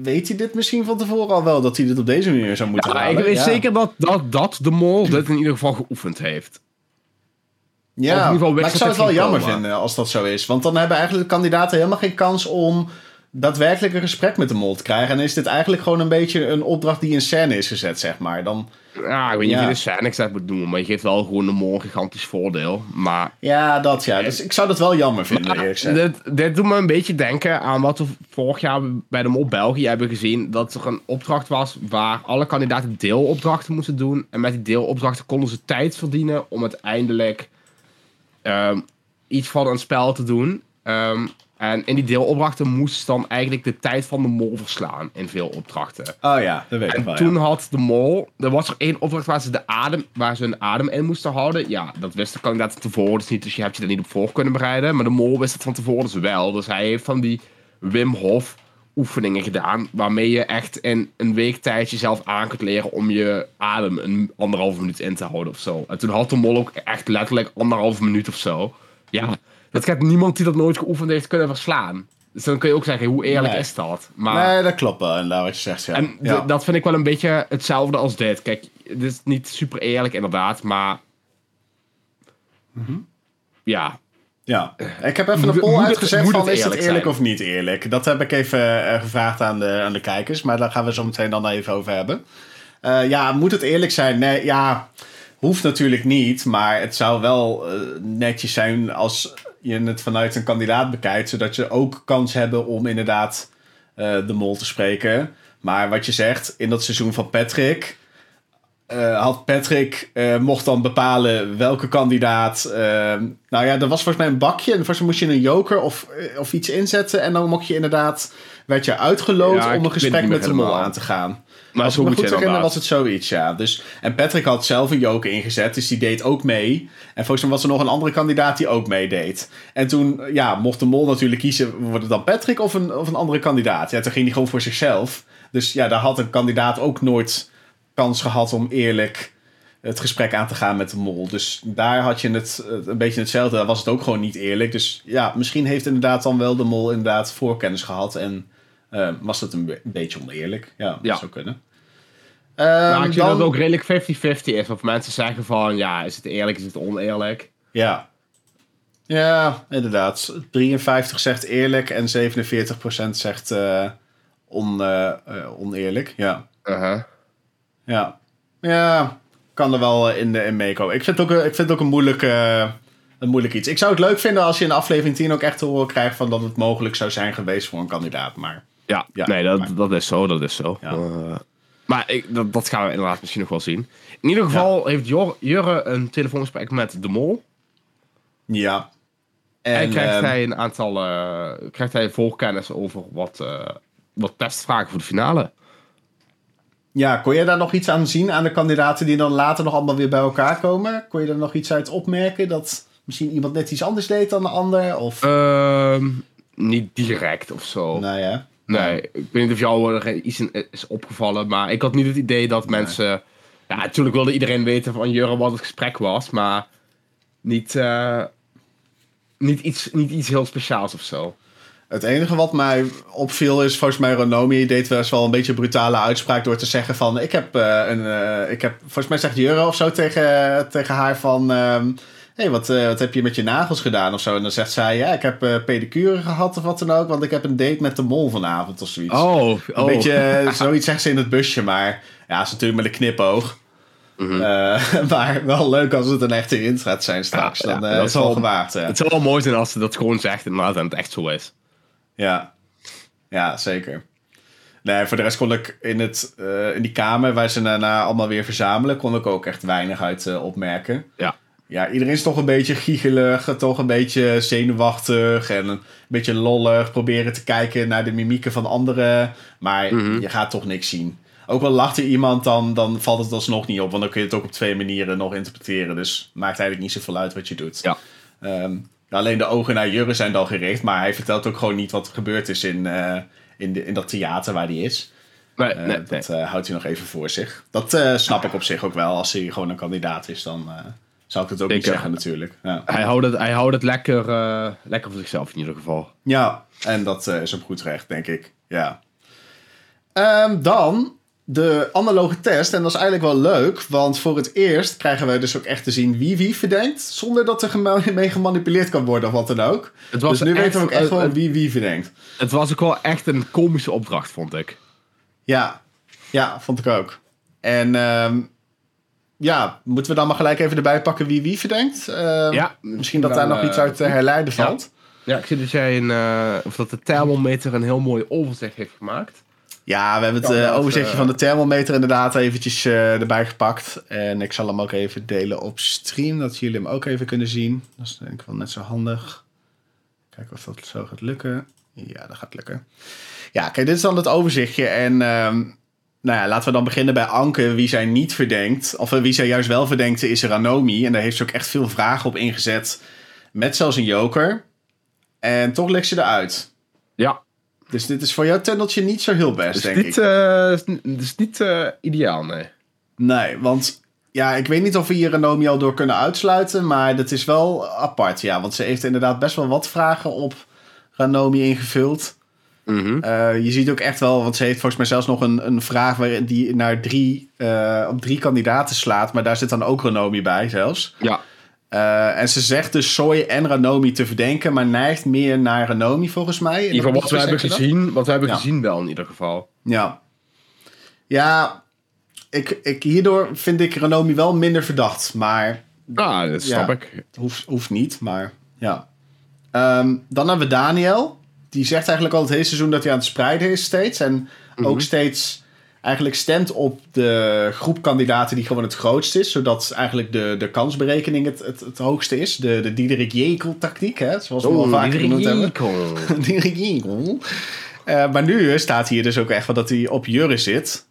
weet hij dit misschien van tevoren al wel dat hij dit op deze manier zou moeten Ja, halen. ik weet ja. zeker dat, dat, dat de mol dit in ieder geval geoefend heeft. Ja, maar ik zou het wel jammer komen. vinden als dat zo is. Want dan hebben eigenlijk de kandidaten helemaal geen kans om daadwerkelijk een gesprek met de mol te krijgen. En is dit eigenlijk gewoon een beetje een opdracht die in scène is gezet, zeg maar. Dan, Ja, ik weet niet Ja. of je de scène exact moet noemen, maar je geeft wel gewoon de mol een gigantisch voordeel. Maar ja, dat ja. Dus ik zou dat wel jammer vinden, eerlijk gezegd. dit, dit doet me een beetje denken aan wat we vorig jaar bij de Mol België hebben gezien. Dat er een opdracht was waar alle kandidaten deelopdrachten moesten doen. En met die deelopdrachten konden ze tijd verdienen om uiteindelijk ehm, iets van een spel te doen. Ehm, en in die deelopdrachten moest ze dan eigenlijk de tijd van de mol verslaan in veel opdrachten. Oh ja, dat weet ik En wel. toen ja. had de mol, er was er één opdracht waar ze, de adem, waar ze een adem in moesten houden. Ja, dat wist de kandidaat tevoren dus niet, dus je hebt je er niet op voor kunnen bereiden. Maar de mol wist het van tevoren dus wel. Dus hij heeft van die Wim Hof oefeningen gedaan, waarmee je echt in een week tijd jezelf aan kunt leren om je adem een anderhalve minuut in te houden of zo. En toen had de mol ook echt letterlijk anderhalve minuut of zo. Ja, dat gaat niemand die dat nooit geoefend heeft kunnen verslaan. Dus dan kun je ook zeggen, hoe eerlijk Nee. is dat? Maar... Nee, dat klopt wel, inderdaad, wat je zegt. Ja. En ja. dat vind ik wel een beetje hetzelfde als dit. Kijk, dit is niet super eerlijk inderdaad, maar... Ja, Ja, ik heb even een poll het- uitgezet van het is het eerlijk zijn? of niet eerlijk. Dat heb ik even eh, gevraagd aan de, aan de kijkers, maar daar gaan we zo meteen dan even over hebben. Eh, ja, moet het eerlijk zijn? Nee, ja, hoeft natuurlijk niet, maar het zou wel eh, netjes zijn als je het vanuit een kandidaat bekijkt, zodat je ook kans hebben om inderdaad eh, de mol te spreken. Maar wat je zegt, in dat seizoen van Patrick eh, had Patrick eh, mocht dan bepalen welke kandidaat. nou ja, er was volgens mij een bakje. En volgens mij moest je een joker of, of iets inzetten. En dan mocht je inderdaad. werd je uitgeloot Ja, om een gesprek met de mol aan te gaan. Maar zo goed herinner, was het zoiets, ja. Dus, en Patrick had zelf een joker ingezet, dus die deed ook mee. En volgens mij was er nog een andere kandidaat die ook meedeed. En toen ja, mocht de mol natuurlijk kiezen, wordt het dan Patrick of een, of een andere kandidaat? Ja, toen ging hij gewoon voor zichzelf. Dus ja, daar had een kandidaat ook nooit kans gehad om eerlijk het gesprek aan te gaan met de mol. Dus daar had je het een beetje hetzelfde. Daar was het ook gewoon niet eerlijk. Dus ja, misschien heeft inderdaad dan wel de mol inderdaad voorkennis gehad. En eh, was het een, be- een beetje oneerlijk. Ja, dat Ja. zou kunnen. Ja, Ehm, ik zie dan- dat het ook redelijk 50-50 is. Of mensen zeggen van, ja, is het eerlijk, is het oneerlijk? Ja. Ja, inderdaad. 53 zegt eerlijk en 47% zegt eh, on, eh, eh, oneerlijk. Ja. Uh-huh. Ja. Ja, kan er wel in, in meekomen. Ik vind het ook, een- ik vind het ook een, moeilijk, eh, een moeilijk iets. Ik zou het leuk vinden als je in aflevering 10 ook echt te horen krijgt van dat het mogelijk zou zijn geweest voor een kandidaat. Maar Ja, Ja, nee, dat, maar- dat is zo, dat is zo. Ja. Maar ik, dat, dat gaan we inderdaad misschien nog wel zien. In ieder geval heeft Jor, Jurre een telefoongesprek met de mol. ja. En, En, krijgt ehm, hij een aantal eh, krijgt hij voorkennis over wat, eh, wat testvragen voor de finale. ja, kon je daar nog iets aan zien aan de kandidaten die dan later nog allemaal weer bij elkaar komen? Kon je er nog iets uit opmerken dat misschien iemand net iets anders deed dan de ander? Of... Ehm, niet direct of zo. nou ja. Nee, ik weet niet of jou er iets in is opgevallen, maar ik had niet het idee dat mensen... Ja, natuurlijk wilde iedereen weten van Jurre wat het gesprek was, maar niet, eh, niet, iets, niet iets heel speciaals of zo. Het enige wat mij opviel is, volgens mij Renomi deed wel eens wel een beetje een brutale uitspraak door te zeggen van, ik heb uh, een, uh, ik heb, volgens mij zegt Jurre of zo tegen, tegen haar van, um, hey, wat, uh, wat heb je met je nagels gedaan of zo? En dan zegt zij, ja, ik heb pedicure gehad of wat dan ook, want ik heb een date met de mol vanavond of zoiets. Oh, oh. Een beetje, zoiets zegt ze in het busje, maar ja, is natuurlijk met een knipoog. Mm -hmm. maar wel leuk als het een echte hint gaat zijn straks. Ja, dan ja, dat is wel gewaagd. Ja. Het zou wel mooi zijn als ze dat gewoon zegt inderdaad en het echt zo is. Ja, ja zeker. Nee, voor de rest kon ik in, het, uh, in die kamer waar ze daarna allemaal weer verzamelen, kon ik ook echt weinig uit uh, opmerken. Ja. Ja, iedereen is toch een beetje giegelig, toch een beetje zenuwachtig en een beetje lollig. Proberen te kijken naar de mimieken van anderen, maar mm -hmm. je gaat toch niks zien. Ook al lacht er iemand, dan, dan valt het alsnog niet op, want dan kun je het ook op twee manieren nog interpreteren. Dus maakt eigenlijk niet zoveel uit wat je doet. Ja. Um, Alleen de ogen naar Jurre zijn dan gericht, maar hij vertelt ook gewoon niet wat er gebeurd is in, uh, in, de, in dat theater waar hij is. Nee, nee, uh, dat uh, houdt hij nog even voor zich. Dat snap ik op zich ook wel. Als hij gewoon een kandidaat is, dan zou ik het ook niet zeggen natuurlijk. Ja. Hij houdt het, hij houdt het lekker, lekker voor zichzelf in ieder geval. Ja, en dat is op goed recht, denk ik. Ja. Um, dan de analoge test. En dat is eigenlijk wel leuk, want voor het eerst krijgen wij dus ook echt te zien wie wie verdenkt. Zonder dat er mee gemanipuleerd kan worden of wat dan ook. Het was dus nu echt, weten we ook echt wel wie wie verdenkt. Het was ook wel echt een komische opdracht, vond ik. Ja, ja vond ik ook. En um, ja, moeten we dan maar gelijk even erbij pakken wie wie verdenkt? Uh, ja. Misschien dat daar nog iets uit te herleiden valt. Ja, ja ik zie dat jij een, uh, of dat de thermometer een heel mooi overzicht heeft gemaakt. Ja, we hebben het uh, overzichtje uh, van de thermometer inderdaad eventjes uh, erbij gepakt. En ik zal hem ook even delen op stream, dat jullie hem ook even kunnen zien. Dat is denk ik wel net zo handig. Kijken of dat zo gaat lukken. Ja, dat gaat lukken. Ja, kijk, dit is dan het overzichtje. En um, nou ja, laten we dan beginnen bij Anke, wie zij niet verdenkt. Of wie zij juist wel verdenkt, is Ranomi. En daar heeft ze ook echt veel vragen op ingezet. Met zelfs een joker. En toch legt ze eruit. Ja, dus dit is voor jouw tunneltje niet zo heel best, denk niet, ik. Uh, het is niet uh, ideaal, nee. Nee, want ja, ik weet niet of we hier Renomi al door kunnen uitsluiten, maar dat is wel apart, ja. Want ze heeft inderdaad best wel wat vragen op Ranomi ingevuld. Mm -hmm. uh, je ziet ook echt wel, want ze heeft volgens mij zelfs nog een, een vraag waar die naar drie, op drie kandidaten slaat, maar daar zit dan ook Renomi bij zelfs. Ja. Uh, en ze zegt dus Soy en Ranomi te verdenken, maar neigt meer naar Ranomi volgens mij. In ieder geval wat we hebben gezien, wat we hebben ja. gezien wel in ieder geval. Ja. Ja, ik, ik, hierdoor vind ik Ranomi wel minder verdacht, maar... Ah, dat snap ja, ik. Hoeft, hoeft niet, maar ja. Um, dan hebben we Daniel. Die zegt eigenlijk al het hele seizoen dat hij aan het spreiden is steeds. En mm -hmm. ook steeds eigenlijk stemt op de groep kandidaten die gewoon het grootst is. Zodat eigenlijk de, de kansberekening het, het, het hoogste is. De, de Diederik Jekel tactiek, hè, zoals we al vaker genoemd hebben. Diederik Jekel. Uh, maar nu staat hier dus ook echt wel dat hij op Jurre zit.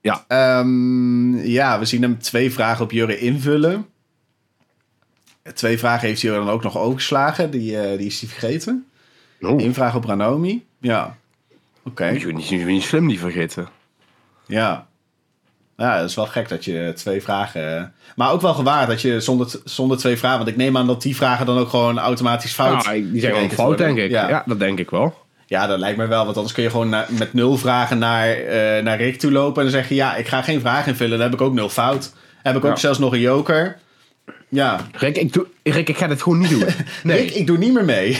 Ja. Um, ja, we zien hem twee vragen op Jurre invullen. Twee vragen heeft hij dan ook nog overgeslagen. Die, uh, die is hij vergeten. Oh. Eén vraag op Ranomi. Ja. Oké. Okay. Je niet, niet slim die vergeten. Ja. Ja, dat is wel gek dat je twee vragen. Maar ook wel gewaar dat je zonder, zonder twee vragen. Want ik neem aan dat die vragen dan ook gewoon automatisch fout. Ja, die zijn gewoon fout, worden. denk ik. Ja. ja. dat denk ik wel. Ja, dat lijkt me wel. Want anders kun je gewoon na, met nul vragen naar, uh, naar Rick toe lopen. En dan zeg je: Ja, ik ga geen vragen invullen. Dan heb ik ook nul fout. Heb ik ook ja. zelfs nog een joker. Ja. Rick ik, doe, Rick, ik ga dit gewoon niet doen. Nee. Rick, ik doe niet meer mee.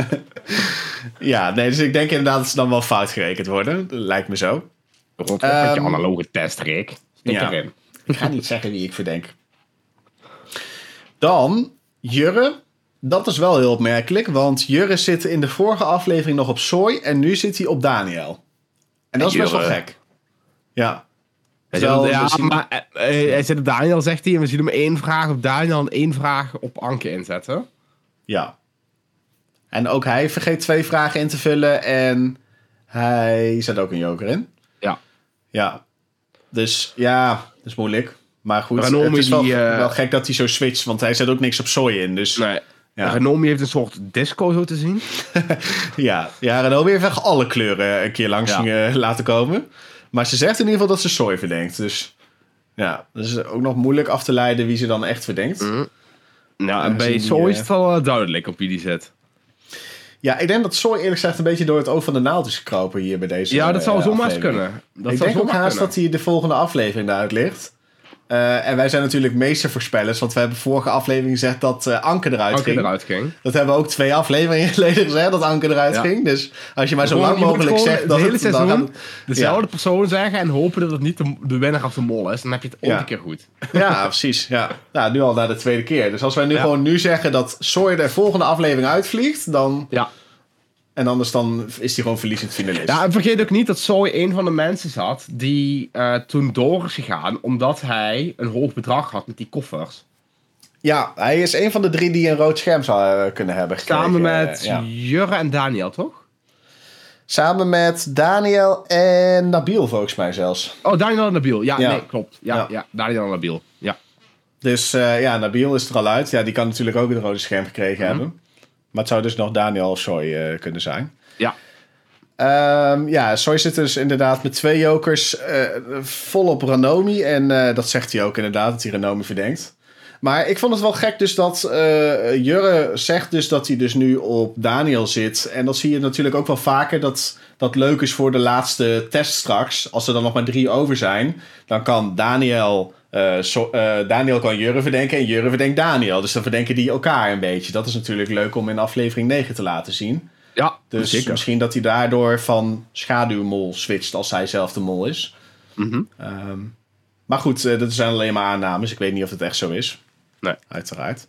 ja, nee, dus ik denk inderdaad dat ze dan wel fout gerekend worden. Lijkt me zo. Rond um, met je analoge test, Rick. Stik ja. erin. Ik ga niet zeggen wie ik verdenk. Dan Jurre. Dat is wel heel opmerkelijk, want Jurre zit in de vorige aflevering nog op Soy en nu zit hij op Daniel. En dat is best wel gek. Ja. Terwijl, ja, maar uh, hij zit op Daniel, zegt hij, en we zien hem één vraag op Daniel en één vraag op Anke inzetten. Ja. En ook hij vergeet twee vragen in te vullen en hij zet ook een joker in. Ja. Ja. Dus ja, dat is moeilijk. Maar goed, Ranomi het is wel, die, eh, wel gek dat hij zo switcht, want hij zet ook niks op soy in. Dus Nee. Ja. Renomi heeft een soort disco zo te zien. ja, ja Ranomi heeft echt alle kleuren een keer langs Ja. eh, laten komen. Maar ze zegt in ieder geval dat ze soy verdenkt. Dus ja, dat is ook nog moeilijk af te leiden wie ze dan echt verdenkt. Nou, en bij Soy is het wel eh, duidelijk op wie die zit. Ja, ik denk dat soy eerlijk gezegd een beetje door het oog van de naald is gekropen hier bij deze Ja, dat zou eh, zomaar kunnen. Dat ik zou denk ook haast kunnen. dat hij de volgende aflevering eruit ligt. Eh, en wij zijn natuurlijk meestervoorspellers, want we hebben vorige aflevering gezegd dat eh Anke eruit Anke ging. eruit ging. Dat hebben we ook twee afleveringen geleden gezegd, dat Anke eruit Ja. ging. Dus als je maar zo lang mogelijk zegt dat hele het... seizoen het- Dezelfde persoon zeggen en hopen dat het niet de, de winnaar of de mol is. Dan heb je het ook Ja. een keer goed. Ja, precies. Ja. Nou, nu al naar de tweede keer. Dus als wij nu gewoon nu zeggen dat Sawyer de volgende aflevering uitvliegt, dan... Ja. En anders dan is hij gewoon verliezend finalist. Ja, en vergeet ook niet dat Soy een van de mensen zat die eh, toen door is gegaan omdat hij een hoog bedrag had met die koffers. Ja, hij is een van de drie die een rood scherm zou eh, kunnen hebben gekregen. Samen met Eh, ja. Jurre en Daniel, toch? Samen met Daniel en Nabil volgens mij zelfs. Oh, Daniel en Nabil. Ja, Ja. nee, klopt. Ja, Ja. ja. Daniel en Nabil. Ja. Dus ja, Nabil is er al uit. Ja, die kan natuurlijk ook een rode scherm gekregen Mhm. hebben. Maar het zou dus nog Daniel Soy eh, kunnen zijn. Ja. Ehm, ja, Soy zit dus inderdaad met twee jokers eh, vol op Ranomi. En eh, dat zegt hij ook inderdaad, dat hij Ranomi verdenkt. Maar ik vond het wel gek dus dat Jurre zegt dus dat hij dus nu op Daniel zit. En dat zie je natuurlijk ook wel vaker dat dat leuk is voor de laatste test straks. Als er dan nog maar drie over zijn, dan kan Daniel... eh, so- eh, Daniel kan Jurre verdenken en Jurre verdenkt Daniel. Dus dan verdenken die elkaar een beetje. Dat is natuurlijk leuk om in aflevering 9 te laten zien. Ja, Dus zeker. misschien dat hij daardoor van schaduwmol switcht als hij zelf de mol is. Mhm. Ehm, maar goed, eh, dat zijn alleen maar aannames. Ik weet niet of het echt zo is. Nee. Uiteraard.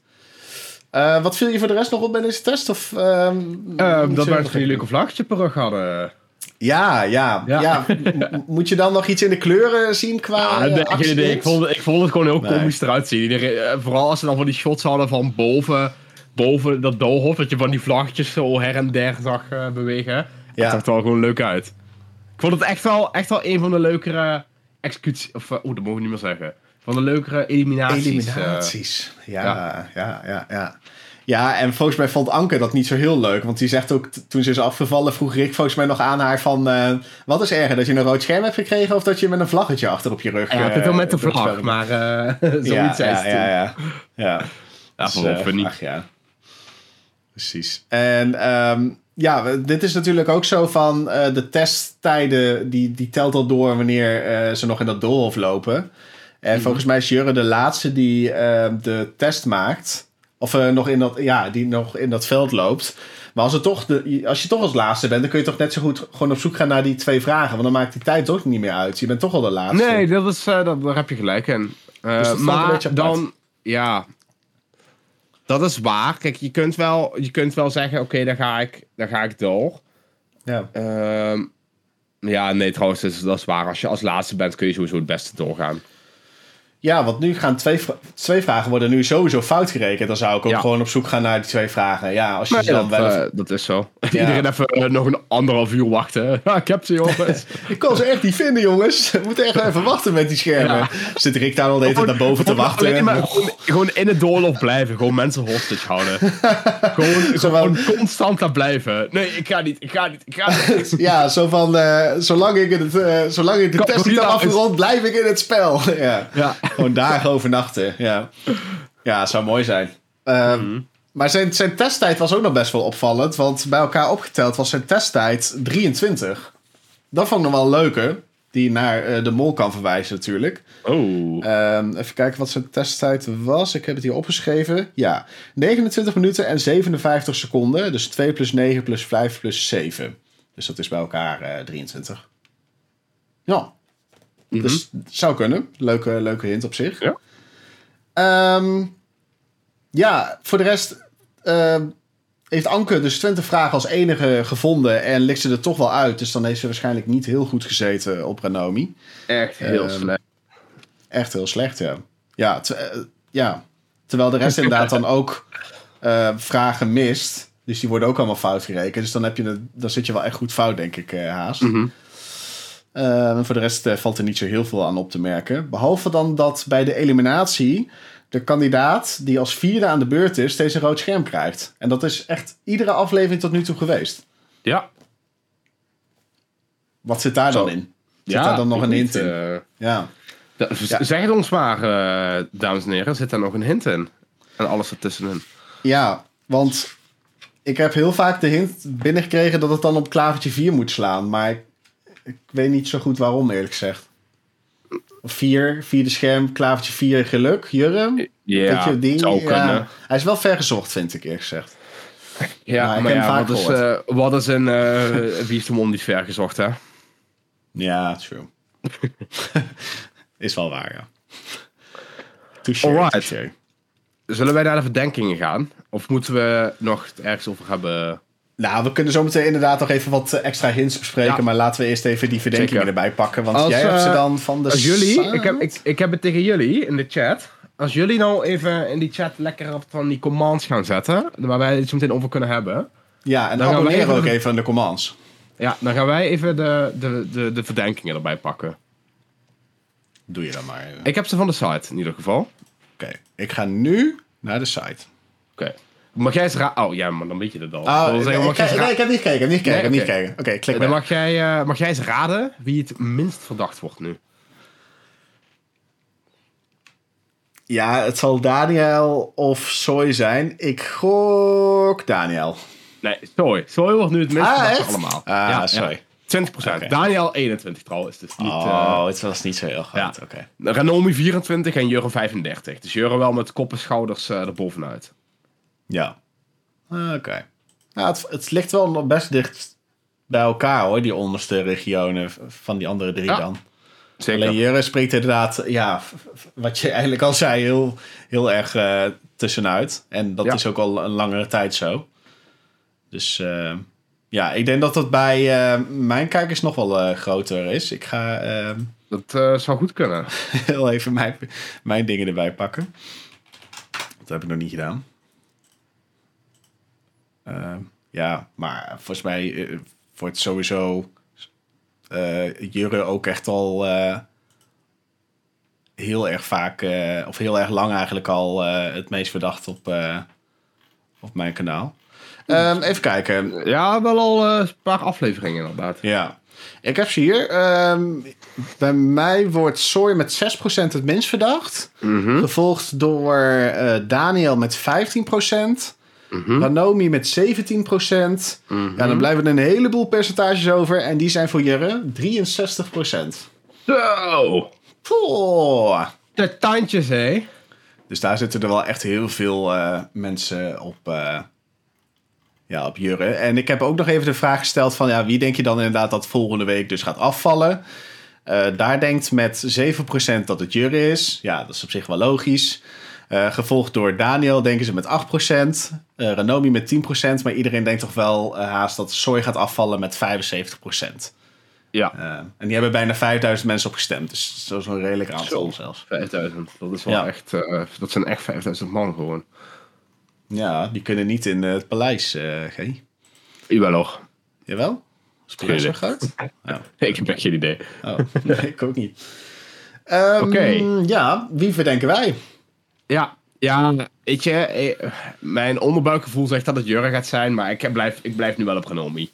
Eh, wat viel je voor de rest nog op bij deze test? Of, ehm, Eh, moet dat wij van die leuke vlaggetje per rug hadden. Ja, ja, ja. Moet je dan nog iets in de kleuren zien qua Ah, eh, nee. Ik vond, ik vond het gewoon heel komisch eruit zien. Eh, vooral als ze dan van die shots hadden van boven, boven dat doolhof. Dat je van die vlaggetjes zo her en der zag eh, bewegen. Ja. Het zag er wel gewoon leuk uit. Ik vond het echt wel, echt wel een van de leukere executies. Of, eh, oeh, dat mogen we niet meer zeggen. Van de leukere eliminaties. Eliminaties. ja. ja, ja, ja, ja. en volgens mij vond Anke dat niet zo heel leuk. Want die zegt ook, toen ze is afgevallen, vroeg Rick volgens mij nog aan haar van... eh, wat is erger, dat je een rood scherm hebt gekregen... of dat je met een vlaggetje achter op je rug... ja, het is eh, wel met de het vlag, maar eh zoiets ja, zei ja, ja, ja, ja. Ja, Dus, funny. ach, ja. Precies. En ehm, ja, dit is natuurlijk ook zo van eh, de testtijden, die, die telt al door wanneer eh, ze nog in dat doolhof lopen. En Mhm. volgens mij is Jurre de laatste die de test maakt. Of eh, nog in dat, ja, die nog in dat veld loopt. Maar als, het toch de, als je toch als laatste bent, dan kun je toch net zo goed gewoon op zoek gaan naar die twee vragen. Want dan maakt die tijd toch niet meer uit. Je bent toch al de laatste. Nee, dat is, eh, dat, daar heb je gelijk in. Eh, Dus maar dan, ja, dat is waar. Kijk, je kunt wel, je kunt wel zeggen, oké, dan ga ik, dan ga ik door. Ja. Ehm, ja, nee, trouwens, dat is, dat is waar. Als je als laatste bent, kun je sowieso het beste doorgaan. Ja, want nu gaan twee, twee vragen worden nu sowieso fout gerekend. Dan zou ik ook Ja. gewoon op zoek gaan naar die twee vragen. Ja, als je dan dat, wel... eh, dat is zo. Iedereen even eh, nog een anderhalf uur wachten. Ja, ik heb ze, jongens. Ik kan ze echt niet vinden, jongens. We moeten echt even wachten met die schermen. Ja. Zit Rick daar al de hele tijd naar boven te wachten? Maar gewoon, gewoon in het doorloop blijven. Gewoon mensen hostage houden. gewoon, gewoon constant daar blijven. Nee, ik ga niet, ik ga niet, ik ga niet. Ja, zo van... eh, zolang, ik het, zolang ik de test niet heb afgerond, blijf ik in het spel. ja. Gewoon dagen overnachten. Ja, ja het zou mooi zijn. Ehm, Mhm. Maar zijn, zijn testtijd was ook nog best wel opvallend. Want bij elkaar opgeteld was zijn testtijd 23. Dat vond ik nog wel leuker. Die naar eh, de mol kan verwijzen natuurlijk. Oh. Ehm, even kijken wat zijn testtijd was. Ik heb het hier opgeschreven. Ja, 29 minuten en 57 seconden. Dus 2 plus 9 plus 5 plus 7. Dus dat is bij elkaar eh 23. Ja, Mhm. dus zou kunnen. Leuke, leuke hint op zich. Ja. Ehm, ja, voor de rest ehm, heeft Anke dus 20 vragen als enige gevonden. En ligt ze er toch wel uit. Dus dan heeft ze waarschijnlijk niet heel goed gezeten op Ranomi. Echt heel Ehm, slecht. Echt heel slecht, ja. Ja, te- eh, ja. terwijl de rest inderdaad dan ook eh, vragen mist. Dus die worden ook allemaal fout gerekend. Dus dan, heb je dan zit je wel echt goed fout, denk ik, eh, Haas. Mhm. Eh, en voor de rest eh, valt er niet zo heel veel aan op te merken. Behalve dan dat bij de eliminatie de kandidaat die als vierde aan de beurt is, steeds een rood scherm krijgt. En dat is echt iedere aflevering tot nu toe geweest. Ja. Wat zit daar Zo. dan in? Zit daar dan nog een hint in? eh, Ja. da- Zeg het ons maar, eh, dames en heren. Zit daar nog een hint in? En alles ertussenin. ja, want ik heb heel vaak de hint binnengekregen dat het dan op klavertje 4 moet slaan. Maar ik, ik weet niet zo goed waarom, eerlijk gezegd. 4, vierde scherm, klavertje 4, geluk, Jurre. Ja, je, die, zou ja. Hij is wel ver gezocht, vind ik eerlijk gezegd. Ja, Maar maar ja, hem wat is, eh, wat is een eh, Wie is de mond niet ver gezocht, hè? Ja, true. is wel waar, ja. Touché, Alright. touché. Zullen wij naar de verdenkingen gaan? Of moeten we nog ergens over hebben? Nou, we kunnen zo meteen inderdaad nog even wat eh, extra hints bespreken. Ja. Maar laten we eerst even die verdenkingen Zeker. erbij pakken. Want Als, jij hebt ze eh, dan van de Als jullie, site. ik heb, ik, ik heb het tegen jullie in de chat. Als jullie nou even in die chat lekker wat van die commands gaan zetten, waar wij het zo meteen over kunnen hebben. Ja, en Dan gaan we even ook even aan de commands. Ja, dan gaan wij even de, de, de, de verdenkingen erbij pakken. Doe je dan maar. even. Ik heb ze van de site in ieder geval. Oké, ik ga nu naar de site. Oké. Mag jij eens Oh ja, maar dan weet je het al. Oh, Ik nee, zeggen, ik, mag ra- nee, ik heb niet gekeken, ik heb niet gekeken, ik heb niet oké. gekeken. Oké, klik dan weg. mag jij, eh, mag jij eens raden wie het minst verdacht wordt nu. Ja, het zal Daniel of Soy zijn. Ik gok Daniel. Nee, sorry. Sorry wordt nu het minst Ah, verdacht echt? allemaal. Ah, sorry. 20%. Oké. Daniel 21 trouwens. Dus niet, Oh, eh, het was niet zo heel groot. ja. Oké. Renomi 24 en Jurre 35. Dus Jurre wel met kop en schouders eh erbovenuit. Ja. Ah, Oké. Nou, het, het ligt wel best dicht bij elkaar hoor, die onderste regionen van die andere drie Ja, dan. Zeker. Alleen Jurre spreekt inderdaad, ja, wat je eigenlijk al zei, heel, heel erg eh, tussenuit. En dat Ja. is ook al een langere tijd zo. Dus eh, ja, ik denk dat dat bij eh, mijn kijkers nog wel groter is. Ik ga Dat zou goed kunnen. heel even mijn, mijn dingen erbij pakken. Dat heb ik nog niet gedaan. Eh, ja, maar volgens mij eh, wordt sowieso eh Jurre ook echt al eh, heel erg vaak, of heel erg lang eigenlijk al het meest verdacht op, op mijn kanaal. Ehm, even kijken. Ja, wel al een paar afleveringen inderdaad. Ja, ik heb ze hier. Ehm, bij mij wordt Soy met 6% het minst verdacht. Mhm. Gevolgd door Daniel met 15%. Mhm. Ranomi met 17%. Ja, dan blijven er een heleboel percentages over. En die zijn voor Jurre 63%. Zo! Poeh. De tandjes, hé. Dus daar zitten er wel echt heel veel eh, mensen op, eh, ja, op Jurre. En ik heb ook nog even de vraag gesteld van... Ja, wie denk je dan inderdaad dat volgende week dus gaat afvallen? Eh, daar denkt met 7% dat het Jurre is. Ja, dat is op zich wel logisch. Eh, gevolgd door Daniel denken ze met 8%. eh Renomi met 10%. Maar iedereen denkt toch wel eh, haast dat Soy gaat afvallen met 75%. Ja, en die hebben bijna 5000 mensen op gestemd. Dus dat is een redelijk aantal Zo. zelfs. 5000. Dat is wel Ja. echt... dat zijn echt 5000 man gewoon. Ja, die kunnen niet in het paleis, G. Jawel hoor. Jawel? Is het paleis zo groot? Ja. Ik heb echt geen idee. Oh, nee, ik ook niet. Ehm, Oké. Ja, wie verdenken wij? Ja, ja, weet je, eh, mijn onderbuikgevoel zegt dat het Jurre gaat zijn, maar ik blijf, ik blijf nu wel op Renomi.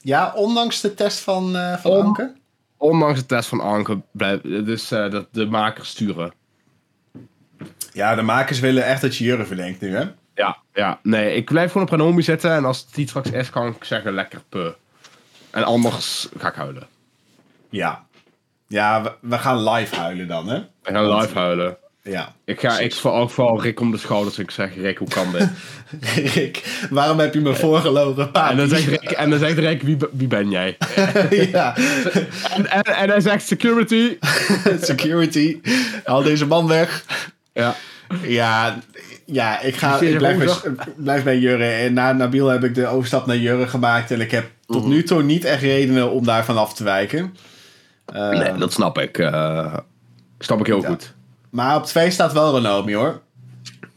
Ja, ondanks de test van, eh van Om- Anke? Ondanks de test van Anke, blijf, dus eh, dat de makers sturen. Ja, de makers willen echt dat je Jurre verdenkt nu, hè? Ja, ja, nee, ik blijf gewoon op Renomi zitten en als het die straks is, kan ik zeggen lekker puh. En anders ga ik huilen. Ja. Ja, we, we gaan live huilen dan, hè? We gaan live huilen. Ja. Ik ga ik ook vooral Rick om de schouders. Ik zeg, Rick, hoe kan dit? Rick, waarom heb je me voorgelogen? Papi? En dan zegt Rick, en dan zegt Rick wie, wie ben jij? ja, En, en, en hij zegt, security. security. Haal deze man weg. Ja, Ja, ja ik, ga, Ik blijf, bij, blijf bij Jurre. En na Nabil heb ik de overstap naar Jurre gemaakt. En ik heb tot nu toe niet echt redenen om daarvan af te wijken. Eh, nee, dat snap ik. eh, snap ik heel goed. Maar op twee staat wel Renomi hoor.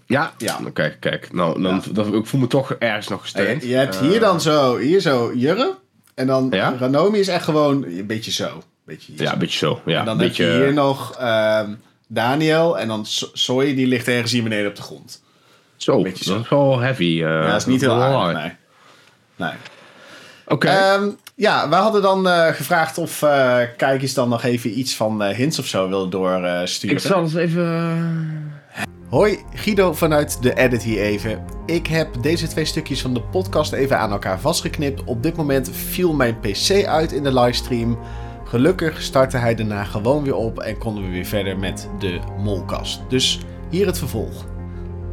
Ja? Ja. Oké, kijk. Nou, dan, dan, ik voel me toch ergens nog gesteund. je hebt Eh, hier dan zo, hier zo Jurre. En dan Ja? Ranomi is echt gewoon een beetje zo. Beetje Ja, een beetje zo. Ja, en dan een heb beetje, je hier nog ehm, Daniel. En dan So- Soy, die ligt ergens hier beneden op de grond. zo, beetje zo. dat is wel heavy. eh, ja, dat is niet heel hard. nee. nee. Oké. Ehm, ja, we hadden dan eh, gevraagd of eh kijkers dan nog even iets van eh, hints of zo wilden doorsturen. ik zal eens even... Hoi, Guido vanuit de Edit hier even. Ik heb deze twee stukjes van de podcast even aan elkaar vastgeknipt. Op dit moment viel mijn PC uit in de livestream. Gelukkig startte hij daarna gewoon weer op en konden we weer verder met de molkast. Dus hier het vervolg.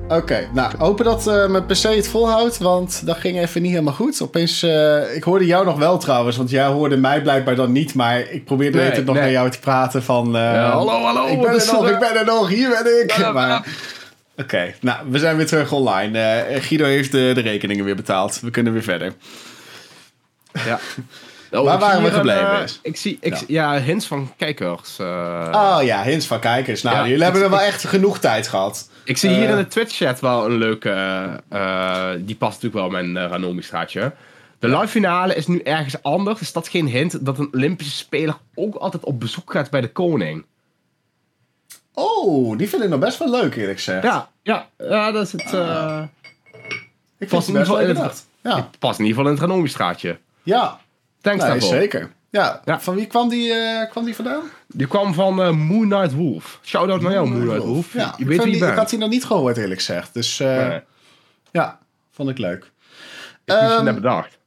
Oké, nou hopen dat eh, mijn PC het volhoudt, want dat ging even niet helemaal goed. Opeens, eh, ik hoorde jou nog wel trouwens, want jij hoorde mij blijkbaar dan niet, maar ik probeerde Nee, nee, nog nee. naar jou te praten van... eh, Ja, hallo, hallo, Ik ben er nog, ik ben er nog, hier ben ik. Ja, Maar- ja. Oké, nou, we zijn weer terug online. Guido heeft de, de rekeningen weer betaald. We kunnen weer verder. Ja. Oh, Waar ik waren we een, gebleven? ik zie, ik, Ja. hints van kijkers. Oh ja, hints van kijkers. Nou, jullie hebben er wel echt genoeg tijd gehad. Ik zie hier Eh. in de Twitch-chat wel een leuke. eh, eh, die past natuurlijk wel in mijn uh, Ranomi-straatje. De live finale is nu ergens anders. Is dat geen hint dat een Olympische speler ook altijd op bezoek gaat bij de koning? Oh, die vind ik nog best wel leuk, eerlijk gezegd. Ja, ja, ja dat is het. eh, ik vind in het best wel in het-. Ja, past in ieder geval in het Ranomi-straatje. ja. Thanks Nee, daarvoor. zeker. Ja. Ja. van wie kwam die, eh, kwam die vandaan? Die kwam van eh, Moon Knight Wolf. Shout-out naar jou, Moon Knight Wolf. Ja, je ik, weet vond wie die, ik had die nog niet gehoord, eerlijk gezegd. Dus eh, Nee, ja, vond ik leuk. ik heb je Ehm, net bedacht.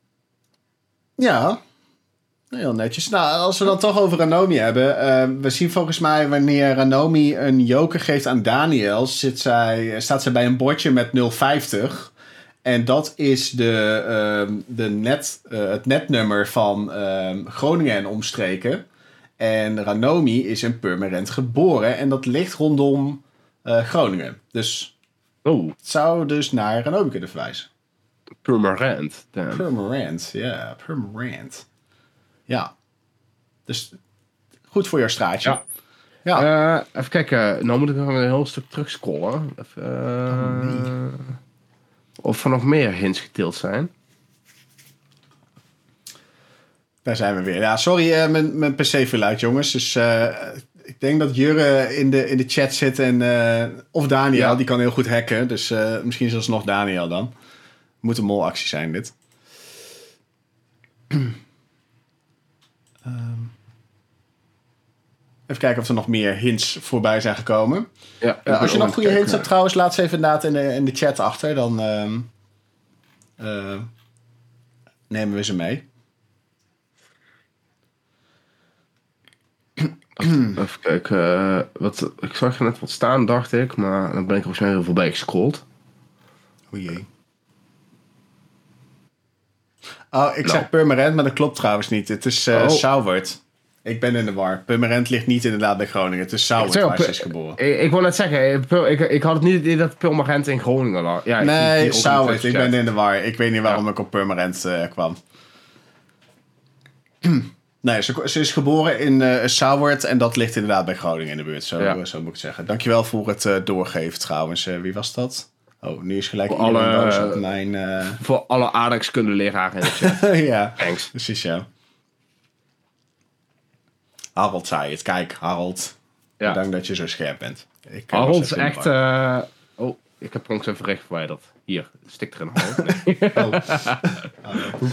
Ja, heel netjes. Nou, als we dan toch over Ranomi hebben. eh, we zien volgens mij wanneer Ranomi een joker geeft aan Daniel, zit zij, staat zij bij een bordje met 050. En dat is de, ehm, de net, eh, het netnummer van ehm, Groningen en omstreken. En Ranomi is in Purmerend geboren en dat ligt rondom eh, Groningen. Dus Oh, het zou dus naar Ranomi kunnen verwijzen. Purmerend. Damn. Purmerend, ja, Purmerend. Ja. Dus goed voor jouw straatje. Ja. Ja. Eh, even kijken. Nou moet ik nog een heel stuk terug scrollen. Even, eh, Of er nog meer hints getild zijn. Daar zijn we weer. Ja, sorry, eh, mijn, mijn PC viel uit, jongens. Dus eh, ik denk dat Jurre in de, in de chat zit. En, eh, of Daniel, Ja. die kan heel goed hacken. Dus misschien zelfs nog Daniel dan. Moet een molactie zijn, dit. Even kijken of er nog meer hints voorbij zijn gekomen. Ja, ben als je nog goede hints hebt trouwens, laat ze even inderdaad in de, in de chat achter. Dan ehm, eh, nemen we ze mee. Even kijken. eh, wat, ik zag er net wat staan, dacht ik. Maar dan ben ik volgens mij heel voorbij gescrolld. O jee. Oh, ik Nou. zeg Purmerend, maar dat klopt trouwens niet. Het is eh Oh. Sauwert. Ik ben in de war. Purmerend ligt niet inderdaad bij Groningen. Het is Sauwert Zeg, waar ze is geboren. Ik, ik wou net zeggen, eh, ik, ik had het niet idee dat Purmerend in Groningen lag. Ja, Nee, Sauwert. Ik ben in de war. Ik weet niet waarom ik op Purmerend eh, kwam. Nee, ze, ze is geboren in Sauwert en dat ligt inderdaad bij Groningen in de buurt. Zo, Ja. zo moet ik het zeggen. Dankjewel voor het eh, doorgeven trouwens. Wie was dat? Oh, nu is gelijk Voor iedereen alle, boos op mijn... Voor alle aardrijkskundeleraren in de chat. ja, Thanks. precies ja. Harold zei het. Kijk, Harold. Ja. Bedankt dat je zo scherp bent. Ik, eh, Harold is echt... eh, Oh, ik heb pronks even recht verwijderd. Hier, stik. Harold. Nee. Oh.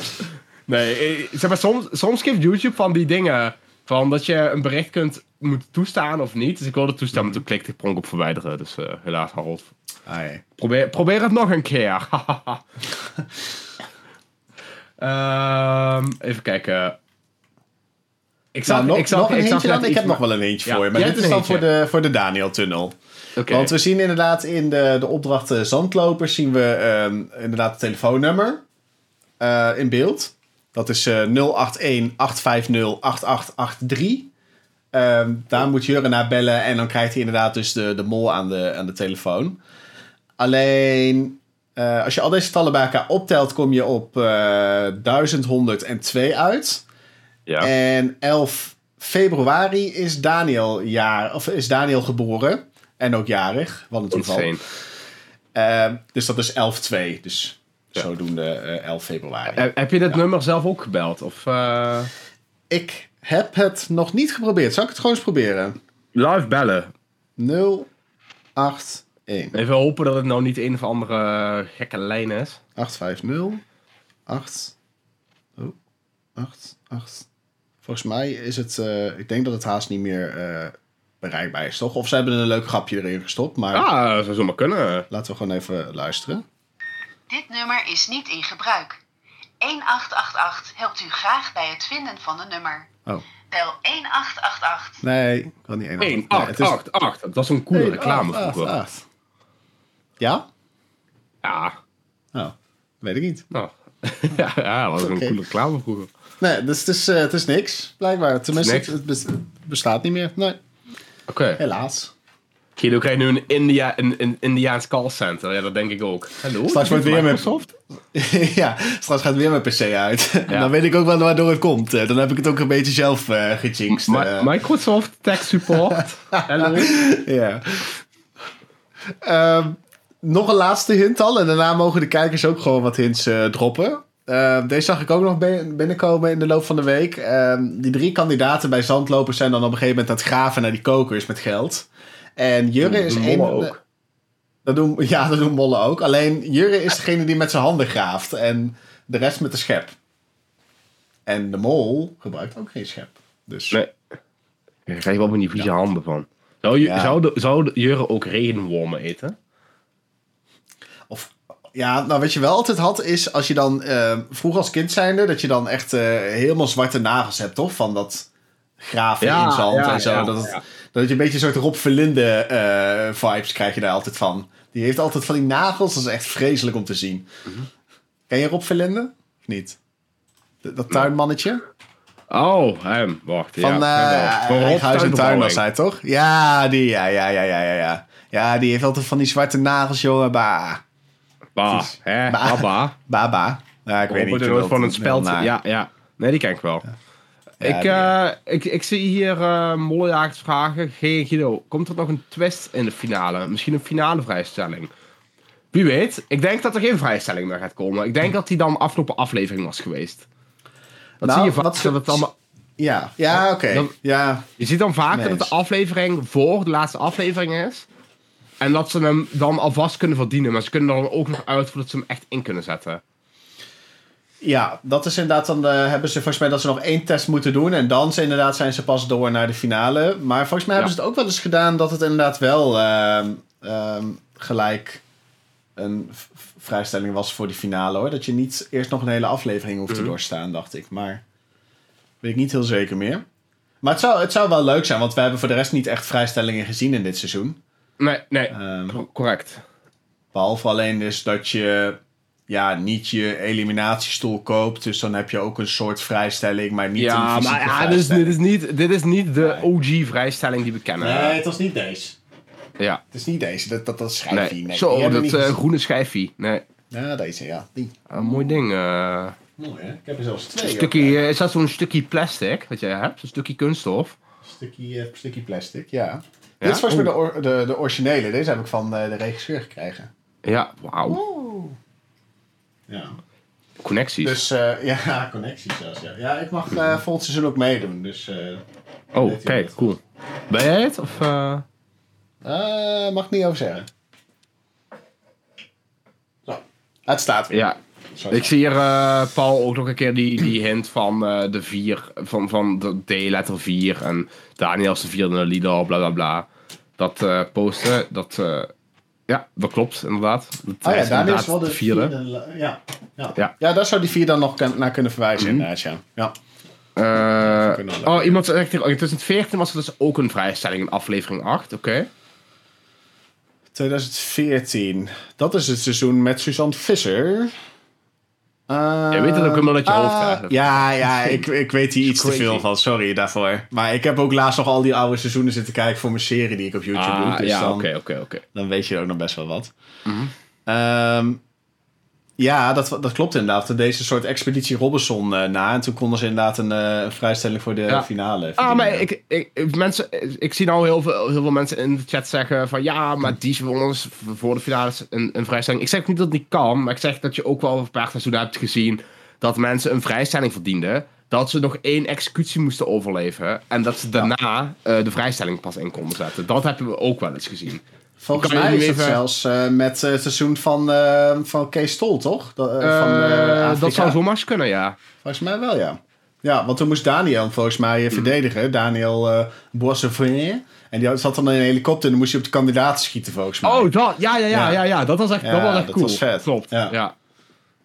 Nee, eh, zeg maar, soms, soms geeft YouTube van die dingen. Van dat je een bericht kunt moeten toestaan of niet. Dus ik wilde toestaan, maar toen klikte ik pronk op verwijderen. Dus helaas, Harold. Ah, ja. Probeer, probeer het nog een keer. Ehm, even kijken. Ik zag, Nou, nog, ik zag, nog een ik dan? Heb nog wel een eentje Ja, voor je. Maar dit is dan voor de, voor de Daniel-tunnel. Want we zien inderdaad in de, de opdracht eh, Zandlopers... zien we ehm, inderdaad het telefoonnummer eh, in beeld. Dat is eh 081 850 8883. Ehm, daar moet Jurre naar bellen en dan krijgt hij inderdaad dus de, de mol aan de, aan de telefoon. Alleen, eh, als je al deze getallen bij elkaar optelt, kom je op eh 1102 uit. Ja. En 11 februari is Daniel, jaar, of is Daniel geboren. En ook jarig, wat een toeval. Eh, dus dat is 11-2. Dus zodoende eh 11 februari. Heb, heb je dit nummer zelf ook gebeld? Of eh, Ik heb het nog niet geprobeerd. Zal ik het gewoon eens proberen? live bellen? 081 Even hopen dat het nou niet een of andere gekke lijn is. 850 8 oh, 8 8 Volgens mij is het eh, ik denk dat het haast niet meer eh, bereikbaar is, toch? Of ze hebben een leuk grapje erin gestopt, maar Ah, dat zou zomaar kunnen. laten we gewoon even luisteren. Dit nummer is niet in gebruik. 1888 helpt u graag bij het vinden van een nummer. Oh. Bel 1888. Nee, ik kan niet 1 1, 8, 8, 8. Dat was een coole reclame vroeger. Ja? Ja, Oh, weet ik niet. nou. ja, ja, dat was een coole reclame vroeger. Nee, dus het is, eh, het is niks, blijkbaar. Tenminste, niks? Het, het bes- het bestaat niet meer. Nee, Oké. helaas. Guido krijgt nu een, India, een, een Indiaans callcenter. Ja, dat denk ik ook. Hallo? Straks wordt weer met- Microsoft? ja, straks gaat weer mijn PC uit. En dan weet ik ook wel waardoor het komt. Eh, Dan heb ik het ook een beetje zelf eh gejinxed. Eh. Microsoft Tech Support. Hallo? Ja. Ehm, nog een laatste hint al. En daarna mogen de kijkers ook gewoon wat hints eh, droppen. Ehm, deze zag ik ook nog bin- binnenkomen in de loop van de week. Ehm, die drie kandidaten bij Zandlopers zijn dan op een gegeven moment aan het graven naar die kokers met geld. En Jurre is Doen een... mollen ook. Dat doen, ja, dat doen mollen ook. Alleen Jurre is degene die met zijn handen graaft. En de rest met de schep. En de mol gebruikt ook geen schep. Dus Nee. Daar krijg je wel van die vieze handen van. Zou, je, Ja. zou, de, zou de Jurre ook regenwormen eten? Ja, nou wat je wel altijd had is als je dan eh, vroeger als kind zijnde, dat je dan echt eh, helemaal zwarte nagels hebt, toch? Van dat graven Ja, in zand ja, en zo. ja, dat, het, dat je een beetje een soort Rob Verlinde eh, vibes krijg je daar altijd van. Die heeft altijd van die nagels, dat is echt vreselijk om te zien. Mhm. Ken je Rob Verlinde? Of niet? Dat, dat tuinmannetje? Oh, hem. Wacht. Van ja, Rob Eigen Huis en Tuin was hij, toch? Ja, die, ja, ja, ja, ja, ja, ja. Ja, die heeft altijd van die zwarte nagels, jongen. Bah. Precies. hè, Bah. Baba. Baba. Ja, ik weet niet. Heel- van een heel speld. Ja, ja. Nee, die ken ik wel. Ja, ik, eh, ik, ik zie hier mollejagers vragen. Geen Guido, komt er nog een twist in de finale? Misschien een finale vrijstelling? Wie weet. Ik denk dat er geen vrijstelling meer gaat komen. Ik denk dat die dan afgelopen aflevering was geweest. Dat Nou, zie je vaak. wat Dat het dan, Ja, ja oké. Ja, je ziet dan vaak Nee dat het de aflevering voor de laatste aflevering is. En dat ze hem dan alvast kunnen verdienen. Maar ze kunnen er dan ook nog uit voordat ze hem echt in kunnen zetten. ja, dat is inderdaad dan. eh, hebben ze volgens mij dat ze nog één test moeten doen. En dan zijn, inderdaad zijn ze pas door naar de finale. Maar volgens mij Ja. hebben ze het ook wel eens gedaan dat het inderdaad wel ehm, ehm, gelijk een vrijstelling was voor die finale hoor. Dat je niet eerst nog een hele aflevering hoeft te Mhm. doorstaan, dacht ik. Maar weet ik niet heel zeker meer. Maar het zou, het zou wel leuk zijn, want we hebben voor de rest niet echt vrijstellingen gezien in dit seizoen. Nee, nee. Ehm, Cor- Correct. Behalve alleen dus dat je ja, niet je eliminatiestoel koopt. Dus dan heb je ook een soort vrijstelling, maar niet Ja, een maar ja, dit, is, vrijstelling. dit, is niet, dit is niet de OG-vrijstelling die we kennen. Nee, het was niet deze. Ja. Het is niet deze, dat, dat, dat is schijfie. Nee. Nee, Zo, hebben dat eh, groene schijfie. Nee, Ja, deze, ja. Die. een mooi ding. eh. Mooi, hè? Ik heb er zelfs een twee. stukje, is dat zo'n stukje plastic wat jij hebt? Zo'n stukje kunststof? Een stukje, eh, stukje plastic, ja. Dit is volgens mij de, de, de originele. Deze heb ik van eh, de regisseur gekregen. Ja, wauw. Ja. Connecties. Dus eh, ja, connecties zelfs. Ja, ja ik mag eh volgend seizoen ook meedoen. Dus eh oh, je kijk, dat. cool. Ben jij het? Of, eh? eh, mag ik niet over zeggen. Zo, het staat weer. Ja. Ik zie hier, eh, Paul, ook nog een keer die, die hint van eh, de vier, van, van de D-letter 4 en Daniel als de vierde leader, bla bla bla. Dat eh, posten, dat, ja, dat klopt inderdaad. Dat Oh ja, is Daniel is wel de de vierde. ja. Ja. Ja. ja, daar zou die vier dan nog naar kunnen verwijzen Mhm. inderdaad, ja. ja. Oh, iemand zegt hier, in 2014 was er dus ook een vrijstelling in aflevering 8, oké. 2014. Dat is het seizoen met Suzanne Visser. Uh, Jij weet het ook helemaal uit je hoofd, eigenlijk. Ja, ja ik, ik weet hier iets te veel van. Sorry daarvoor. Maar ik heb ook laatst nog al die oude seizoenen zitten kijken voor mijn serie die ik op YouTube doe. Ah, Dus ja, dan, oké, oké, oké. dan weet je ook nog best wel wat. Mhm. Ehm, Ja, dat, dat klopt inderdaad. Er Deze soort Expeditie Robinson eh, na. En toen konden ze inderdaad een, een vrijstelling voor de Ja. finale Ah, maar ik, ik, mensen, ik zie nou heel veel, heel veel mensen in de chat zeggen van ja, maar die is voor ons voor de finale een, een vrijstelling. Ik zeg niet dat het niet kan, maar ik zeg dat je ook wel een paar seizoenen hebt gezien dat mensen een vrijstelling verdienden. Dat ze nog één executie moesten overleven. En dat ze daarna eh, de vrijstelling pas in konden zetten. Dat hebben we ook wel eens gezien. Volgens je mij is het even- zelfs eh, met het seizoen van, eh, van Kees Stol, toch? Dat, eh, van, dat zou zomaar kunnen, ja. Volgens mij wel, ja. Ja, want toen moest Daniel volgens mij eh, verdedigen. Daniel uh, En die zat dan in een helikopter en dan moest hij op de kandidaten schieten, volgens mij. Oh, dat, ja, ja, ja, Ja. ja, ja, dat was echt, Ja, dat was echt dat cool. was vet. Klopt, Ja. ja.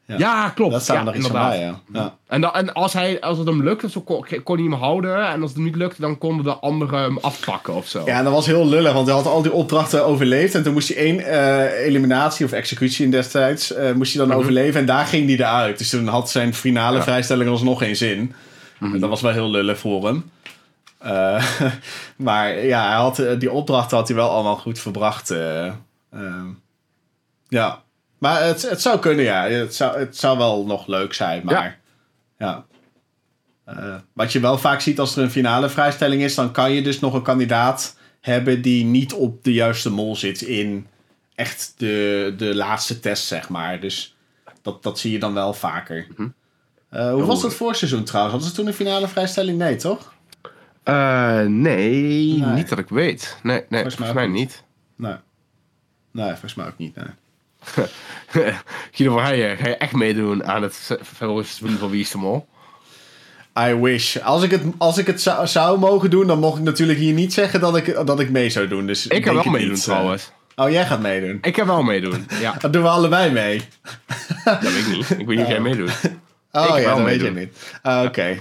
Ja, Ja. klopt. dat staat ja, er bij, ja. ja. En, dan, en als, hij, als het hem lukte, zo kon, kon hij hem houden. En als het niet lukte, dan konden de anderen hem afpakken of zo. Ja, en dat was heel lullig, want hij had al die opdrachten overleefd. En toen moest hij één eh, eliminatie of executie in destijds, eh, moest hij dan Mhm. overleven. En daar ging hij eruit. Dus toen had zijn finale vrijstelling alsnog geen zin. Mhm. En dat was wel heel lullig voor hem. Eh, maar ja, hij had, die opdrachten had hij wel allemaal goed verbracht. ja, maar het, het zou kunnen, ja. Het zou, het zou wel nog leuk zijn, maar ja. Eh, wat je wel vaak ziet als er een finale vrijstelling is, dan kan je dus nog een kandidaat hebben die niet op de juiste mol zit in echt de, de laatste test, zeg maar. Dus dat, dat zie je dan wel vaker. Eh, hoe was dat voorseizoen trouwens? Hadden ze toen een finale vrijstelling? Nee, toch? Eh, nee, Nee. niet dat ik weet. Nee, nee volgens, mij niet. Nee. Nee, volgens mij ook niet. Nee. Guido, ga je, ga je echt meedoen aan het seizoen van Wie is de Mol? I wish. Als ik het, als ik het zou, zou mogen doen, dan mocht ik natuurlijk hier niet zeggen dat ik, dat ik mee zou doen. Dus Ik ga wel meedoen niet, eh. trouwens. Oh, jij gaat meedoen. Ik ga wel meedoen, ja. Dat doen we allebei mee. Dat weet ik niet. Ik weet niet of jij meedoet. Oh Ik ja, wel dat weet je meedoen. niet. Ah, Oké.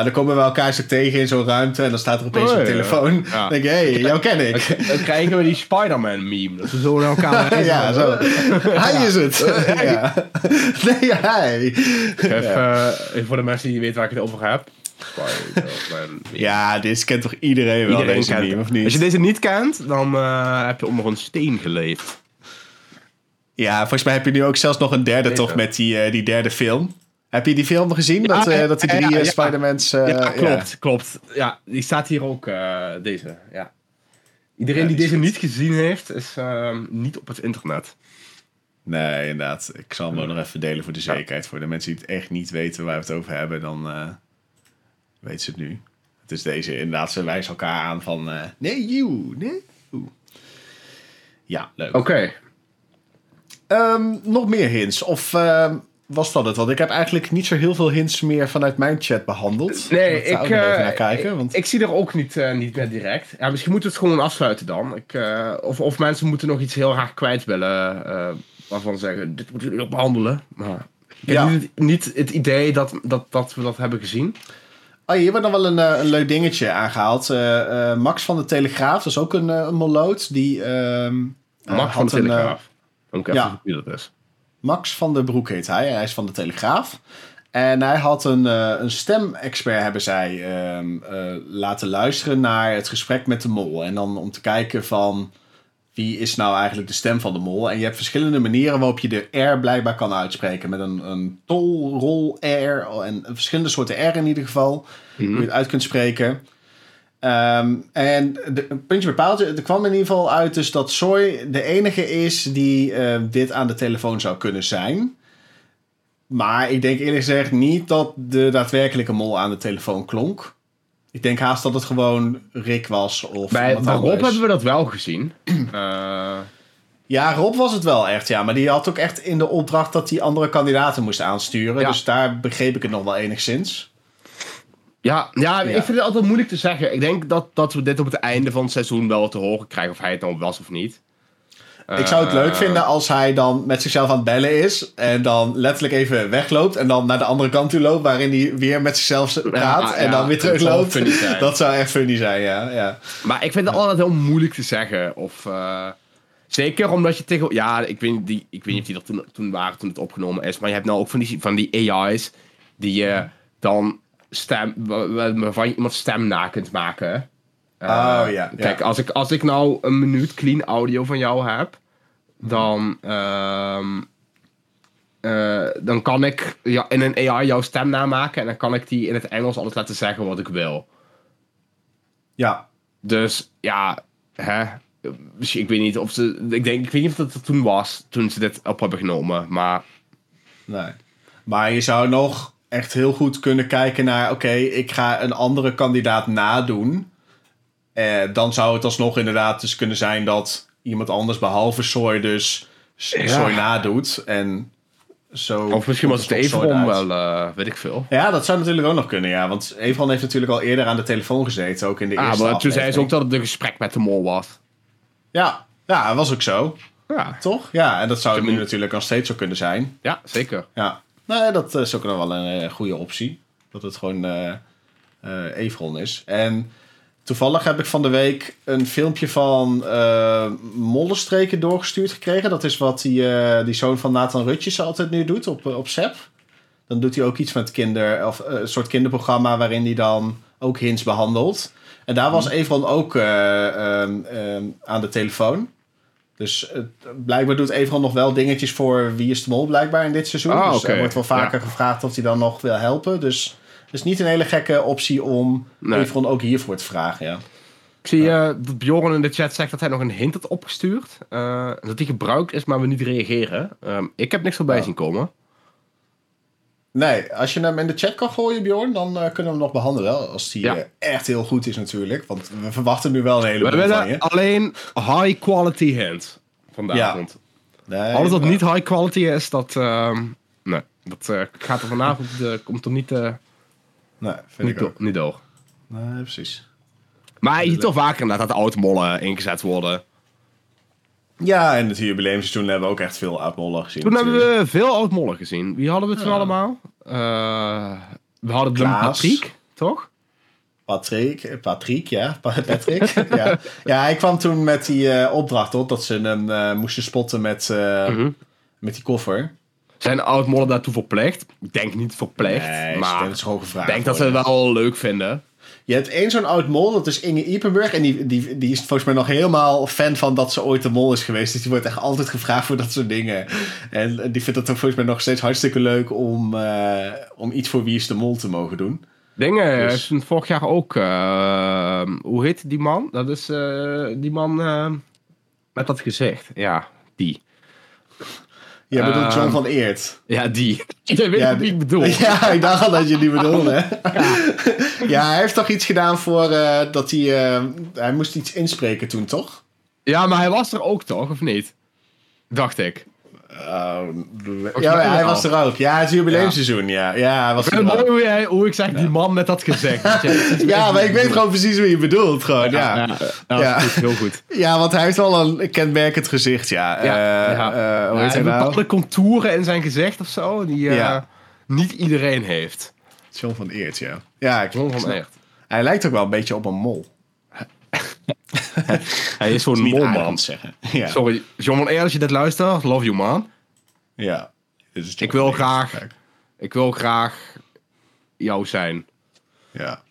Nou, dan komen we elkaar zo tegen in zo'n ruimte en dan staat er opeens Oh, een telefoon. Ja. Dan denk hey, jou ken ik. Dan krijgen we die Spider-Man meme. Dat we zo naar elkaar ja, zo. Hij is het. Ja. Nee, hij. Even, eh, even voor de mensen die niet weten waar ik het over heb. Ja, dit kent toch iedereen wel, Iedereen deze meme, of niet? Als je deze niet kent, dan eh, heb je onder een steen geleefd. Ja, volgens mij heb je nu ook zelfs nog een derde toch met die, eh, die derde film. Heb je die film gezien? dat, eh, dat die drie ja, eh, ja. Spider-Mans... eh, ja, klopt, klopt. Ja, die staat hier ook, deze. Ja. Iedereen die deze niet gezien heeft, is ehm, niet op het internet. Nee, inderdaad. Ik zal hem ook nog even delen voor de zekerheid. Voor de mensen die het echt niet weten waar we het over hebben, dan weten ze het nu. Het is deze, inderdaad, ze wijzen elkaar aan van... nee, you, nee, you. Ja, leuk. Oké. Ehm, nog meer hints? Of ehm, was dat het? Want ik heb eigenlijk niet zo heel veel hints meer vanuit mijn chat behandeld. Nee, Ik ook eh, naar kijken. Want... ik zie er ook niet, eh, niet meer direct. Ja, misschien moeten we het gewoon afsluiten dan. Ik, eh, of, of mensen moeten nog iets heel graag kwijt willen. waarvan ze zeggen, dit moeten jullie nog behandelen. Maar ik heb niet, het- niet het idee dat, dat, dat we dat hebben gezien. Oh, hier wordt nog wel een, een leuk dingetje aangehaald. Eh, eh, Max van de Telegraaf, dat is ook een, een moloot. Die, ehm, eh, Max van de een, Telegraaf. Dan moet ik ja. wie dat is. Max van der Broek heet hij. Hij is van de Telegraaf. En hij had een, eh, een stemexpert, hebben zij, ehm, eh, laten luisteren naar het gesprek met de mol. En dan om te kijken van wie is nou eigenlijk de stem van de mol. En je hebt verschillende manieren waarop je de R blijkbaar kan uitspreken. Met een, een tol, rol, R en verschillende soorten R in ieder geval. Hoe je het uit kunt spreken. Ehm, en de, puntje er kwam in ieder geval uit dus dat Soy de enige is die eh, dit aan de telefoon zou kunnen zijn. Maar ik denk eerlijk gezegd niet dat de daadwerkelijke mol aan de telefoon klonk. Ik denk haast dat het gewoon Rick was of Bij, bij Rob hebben we dat wel gezien. Eh, Ja, Rob was het wel echt, ja. Maar die had ook echt in de opdracht dat hij andere kandidaten moest aansturen. Ja. Dus daar begreep ik het nog wel enigszins. Ja, ja, Ja. ik vind het altijd moeilijk te zeggen. Ik denk dat, dat we dit op het einde van het seizoen wel te horen krijgen of hij het nou was of niet. Ik zou het leuk Eh, vinden als hij dan met zichzelf aan het bellen is. En dan letterlijk even wegloopt. En dan naar de andere kant toe loopt. Waarin hij weer met zichzelf praat. Ja, en ja, dan weer dat terugloopt. zijn. Dat zou echt funny zijn, ja. ja. Maar ik vind het altijd heel moeilijk te zeggen. Of, eh, zeker omdat je tegen... Ja, ik weet, niet- die, ik weet niet of die er toen, toen waren toen het opgenomen is. Maar je hebt nou ook van die, van die AI's die je dan stem, wa- wa- waarvan je iemand stem na kunt maken. Eh, Oh, ja, Kijk, ja. Als, ik, als ik nou een minuut clean audio van jou heb, dan... ehm, eh, dan kan ik ja, in een AI jouw stem namaken en dan kan ik die in het Engels alles laten zeggen wat ik wil. Ja, Dus ja, hè. Dus ik weet niet of ze. Ik, denk, ik weet niet of dat er toen was, toen ze dit op hebben genomen. Maar nee. Maar je zou nog echt heel goed kunnen kijken naar... Oké, ik ga een andere kandidaat nadoen. Eh, dan zou het alsnog inderdaad dus kunnen zijn dat iemand anders behalve Soy dus Ja. Soy nadoet. En zo... Of misschien was het eruit. wel, eh, weet ik veel. Ja, dat zou natuurlijk ook nog kunnen, ja. Want Evron heeft natuurlijk al eerder aan de telefoon gezeten, ook in de Ah, eerste maar toen zei ze ook dat het een gesprek met de mol was. Ja, ja, dat was ook zo, Ja, toch? Ja, en dat zou Ze nu natuurlijk nog steeds zo kunnen zijn. ja zeker. Ja, nee, dat is ook nog wel een eh, goede optie. Dat het gewoon eh eh, Evron is. En toevallig heb ik van de week een filmpje van eh Mollenstreken doorgestuurd gekregen. Dat is wat die, eh, die zoon van Nathan Rutjes altijd nu doet op, eh, op SEP. Dan doet hij ook iets met kinder, of eh, een soort kinderprogramma waarin hij dan ook hints behandelt. En daar was Evron ook eh, ehm, ehm, aan de telefoon. Dus eh, blijkbaar doet Evron nog wel dingetjes voor Wie is de Mol blijkbaar in dit seizoen. Ah, dus er wordt wel vaker gevraagd of hij dan nog wil helpen. Dus het is niet een hele gekke optie om Nee. Ook hiervoor te vragen. Ja. Ik zie eh, dat Bjorn in de chat zegt dat hij nog een hint had opgestuurd. eh, dat die gebruikt is, maar we niet reageren. Ehm, ik heb niks voorbij zien komen. Nee, als je hem in de chat kan gooien, Bjorn, dan eh, kunnen we hem nog behandelen. Als die Ja. eh, echt heel goed is natuurlijk. Want we verwachten nu wel een We heleboel van willen je. alleen high quality hint vanavond. Nee, Alles wat maar- niet high quality is, dat, ehm, nee, dat eh, gaat er vanavond komt er niet, Nee, vind niet, ik ook. niet door. Nee, precies. Maar je ziet toch vaker inderdaad dat oud mollen ingezet worden. Ja, en het jubileumseizoen hebben we ook echt veel oud-mollen gezien. Toen hebben we veel oud mollen gezien. Wie hadden we toen Ja. allemaal? Eh, we hadden de Klaas. Patrick, toch? Patrick, eh, Patrick, ja. Pa- Patrick, ja. Ja, hij kwam toen met die eh, opdracht op dat ze hem eh, moesten spotten met, eh, Mhm. met die koffer. Zijn oud mollen daartoe verplicht? Ik denk niet verplicht, Nee, ik maar denk dat ik denk dat ze het wel leuk vinden. Je hebt één zo'n oud mol, dat is Inge Ipenburg. En die, die, die is volgens mij nog helemaal fan van dat ze ooit de mol is geweest. Dus die wordt echt altijd gevraagd voor dat soort dingen. En die vindt het volgens mij nog steeds hartstikke leuk om, eh, om iets voor Wie is de Mol te mogen doen. Dingen Dus- heeft toen vorig jaar ook. eh, hoe heet die man? Dat is eh, die man met dat gezicht. Ja, die. Je bedoelt Ehm, John van Eert. Ja, die. Je weet Ja, niet wie ik bedoel. Ja, ik dacht al dat je die bedoelde. Ja, hij heeft toch iets gedaan voor eh, dat hij... eh, hij moest iets inspreken toen, toch? Ja, maar hij was er ook toch, of niet? Dacht ik. Ja, mij hij was er ook. Ja, het is jubileumseizoen, ja. Ja, hij was Ik vind het mooi hoe, jij, hoe ik zeg, die man met dat je. Ja, maar ik weet gewoon precies wie je bedoelt, gewoon, ja. ja, ja, Ja. dat is goed, heel goed. Ja, want hij heeft wel een kenmerkend gezicht, ja. Ja, Eh, ja. eh, hoe Ja, heet hij en nou? bepaalde contouren in zijn gezicht of zo, die eh, Ja. niet iedereen heeft. John van Eert, ja. Ja, ik, John van Echt. hij lijkt ook wel een beetje op een mol. Hij is zo'n Niet molman. zeggen. Ja, Sorry, John van Eert, als je dit luistert, love you man. ja. Is Ik wil graag- Ik wil graag jou zijn. Ja.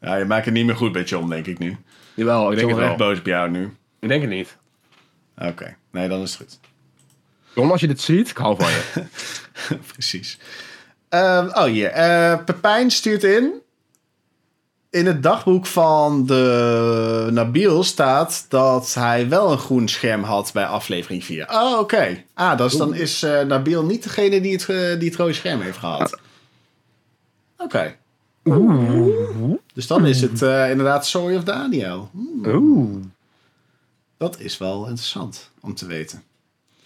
ja, je maakt het niet meer goed bij John, denk ik nu. Jawel, ik denk John het is echt wel. boos op jou nu. Ik denk het niet. Oké, nee, dan is het goed. John, als je dit ziet, ik hou van je. Precies. Ehm, oh, hier. Eh, Pepijn stuurt in. In het dagboek van de Nabil staat dat hij wel een groen scherm had bij aflevering 4. Oh, oké. Ah, dus dan is eh, Nabil niet degene die het, eh, die het rode scherm heeft gehad. Oké. Dus dan is het eh, inderdaad Sorry of Daniel. Hmm, Oeh. dat is wel interessant om te weten.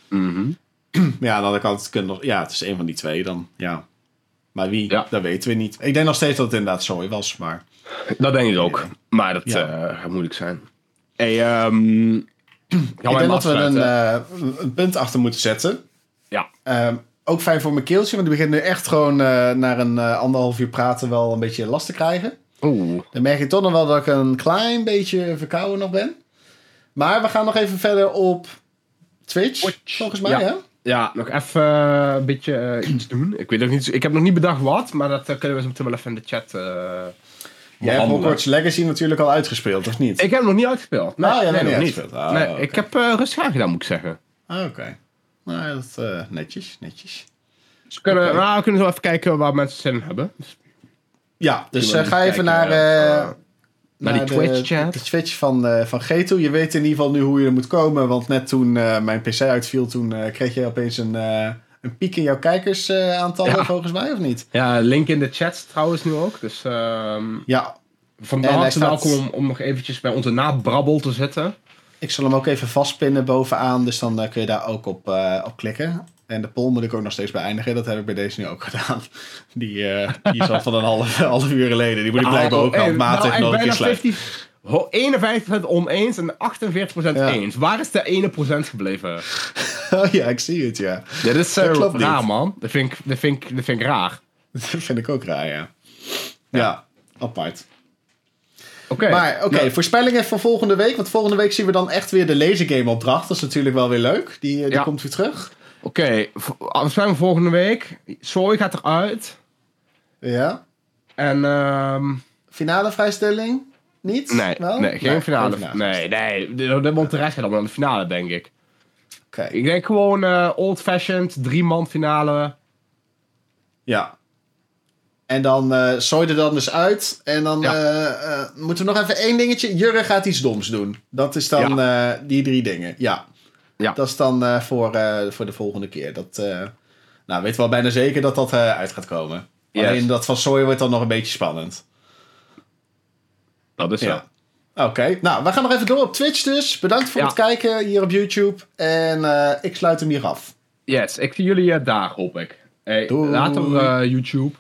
Mhm. Maar ja, de andere kant, kunnen ja, het is een van die twee dan. Ja. Maar wie, Ja. dat weten we niet. Ik denk nog steeds dat het inderdaad Zoe was, maar... Dat denk ik ook. Maar dat Ja. eh, gaat moeilijk zijn. Hey, ehm ik denk dat we een, eh, een punt achter moeten zetten. Ja. Ehm, ook fijn voor mijn keeltje, want die begint nu echt gewoon eh na een anderhalf uur praten wel een beetje last te krijgen. Oeh. Dan merk je toch nog wel dat ik een klein beetje verkouden nog ben. Maar we gaan nog even verder op Twitch, Twitch. volgens mij, Ja. hè? Ja, nog even een beetje iets doen. Ik weet ook niet, ik heb nog niet bedacht wat, maar dat kunnen we zo meteen wel even in de chat Jij hebt. Hogwarts Legacy natuurlijk al uitgespeeld, of niet? Ik heb hem nog niet uitgespeeld. Nee, Ah, ja, nee, nog nog niet. Ah, nee, ik heb eh, rustig aan gedaan, moet ik zeggen. Ah, Oké. Nou, dat eh, netjes, netjes. Dus we kunnen, nou, we kunnen zo even kijken waar mensen zin in hebben. Dus Ja, dus eh, ga even kijken, naar, eh, naar die de- Twitch-chat. De Twitch van, van Geto. Je weet in ieder geval nu hoe je er moet komen. Want net toen mijn PC uitviel, toen kreeg je opeens een, een piek in jouw kijkersaantallen, Ja. volgens mij, of niet? Ja, link in de chat trouwens nu ook. Dus ehm Ja, van harte staat- welkom om, om nog eventjes bij onze nabrabbel te zitten. ik zal hem ook even vastpinnen bovenaan. Dus dan eh, kun je daar ook op, eh, op klikken. En de poll moet ik ook nog steeds beëindigen. Dat heb ik bij deze nu ook gedaan. Die, eh, die is al van een half, half uur geleden. Die moet ik blijkbaar ook Oh, hey, handmatig nou, nog een keer sluiten. 50, ho- 51% oneens en 48% Ja. eens. Waar is de ene procent gebleven? Oh ja, ik zie het, ja. Dit is Dat eh, niet. raar, man. Dat vind, ik, dat, vind ik, dat vind ik raar. Dat vind ik ook raar, ja. Ja, apart. Oké. Maar oké, Nou, voorspellingen voor volgende week. Want volgende week zien we dan echt weer de lasergame opdracht. Dat is natuurlijk wel weer leuk. Die, eh, die Ja. komt weer terug. Oké, v- we zijn volgende week. Zooi gaat eruit. Ja. En ehm Finale vrijstelling? Niet? nee, Wel? nee, geen finale. geen Nee, nee, de, de Monterrey gaat dan naar de finale, denk ik. Oké, Ik denk gewoon eh, old-fashioned, drie-man finale. ja. En dan uh, zooi er dan dus uit. En dan Ja. eh, eh, moeten we nog even één dingetje. Jurre gaat iets doms doen. Dat is dan eh, die drie dingen. Ja. Ja. Dat is dan eh, voor, eh, voor de volgende keer. Dat, eh, nou, weten we al bijna zeker dat dat eh, uit gaat komen. Yes. Alleen dat van zooi wordt dan nog een beetje spannend. Dat is zo. Ja. Oké, nou, we gaan nog even door op Twitch dus. Bedankt voor Ja. het kijken hier op YouTube. En eh, ik sluit hem hier af. Yes, ik zie jullie eh, daar, hoop ik. Hey, Doei. later, eh, YouTube.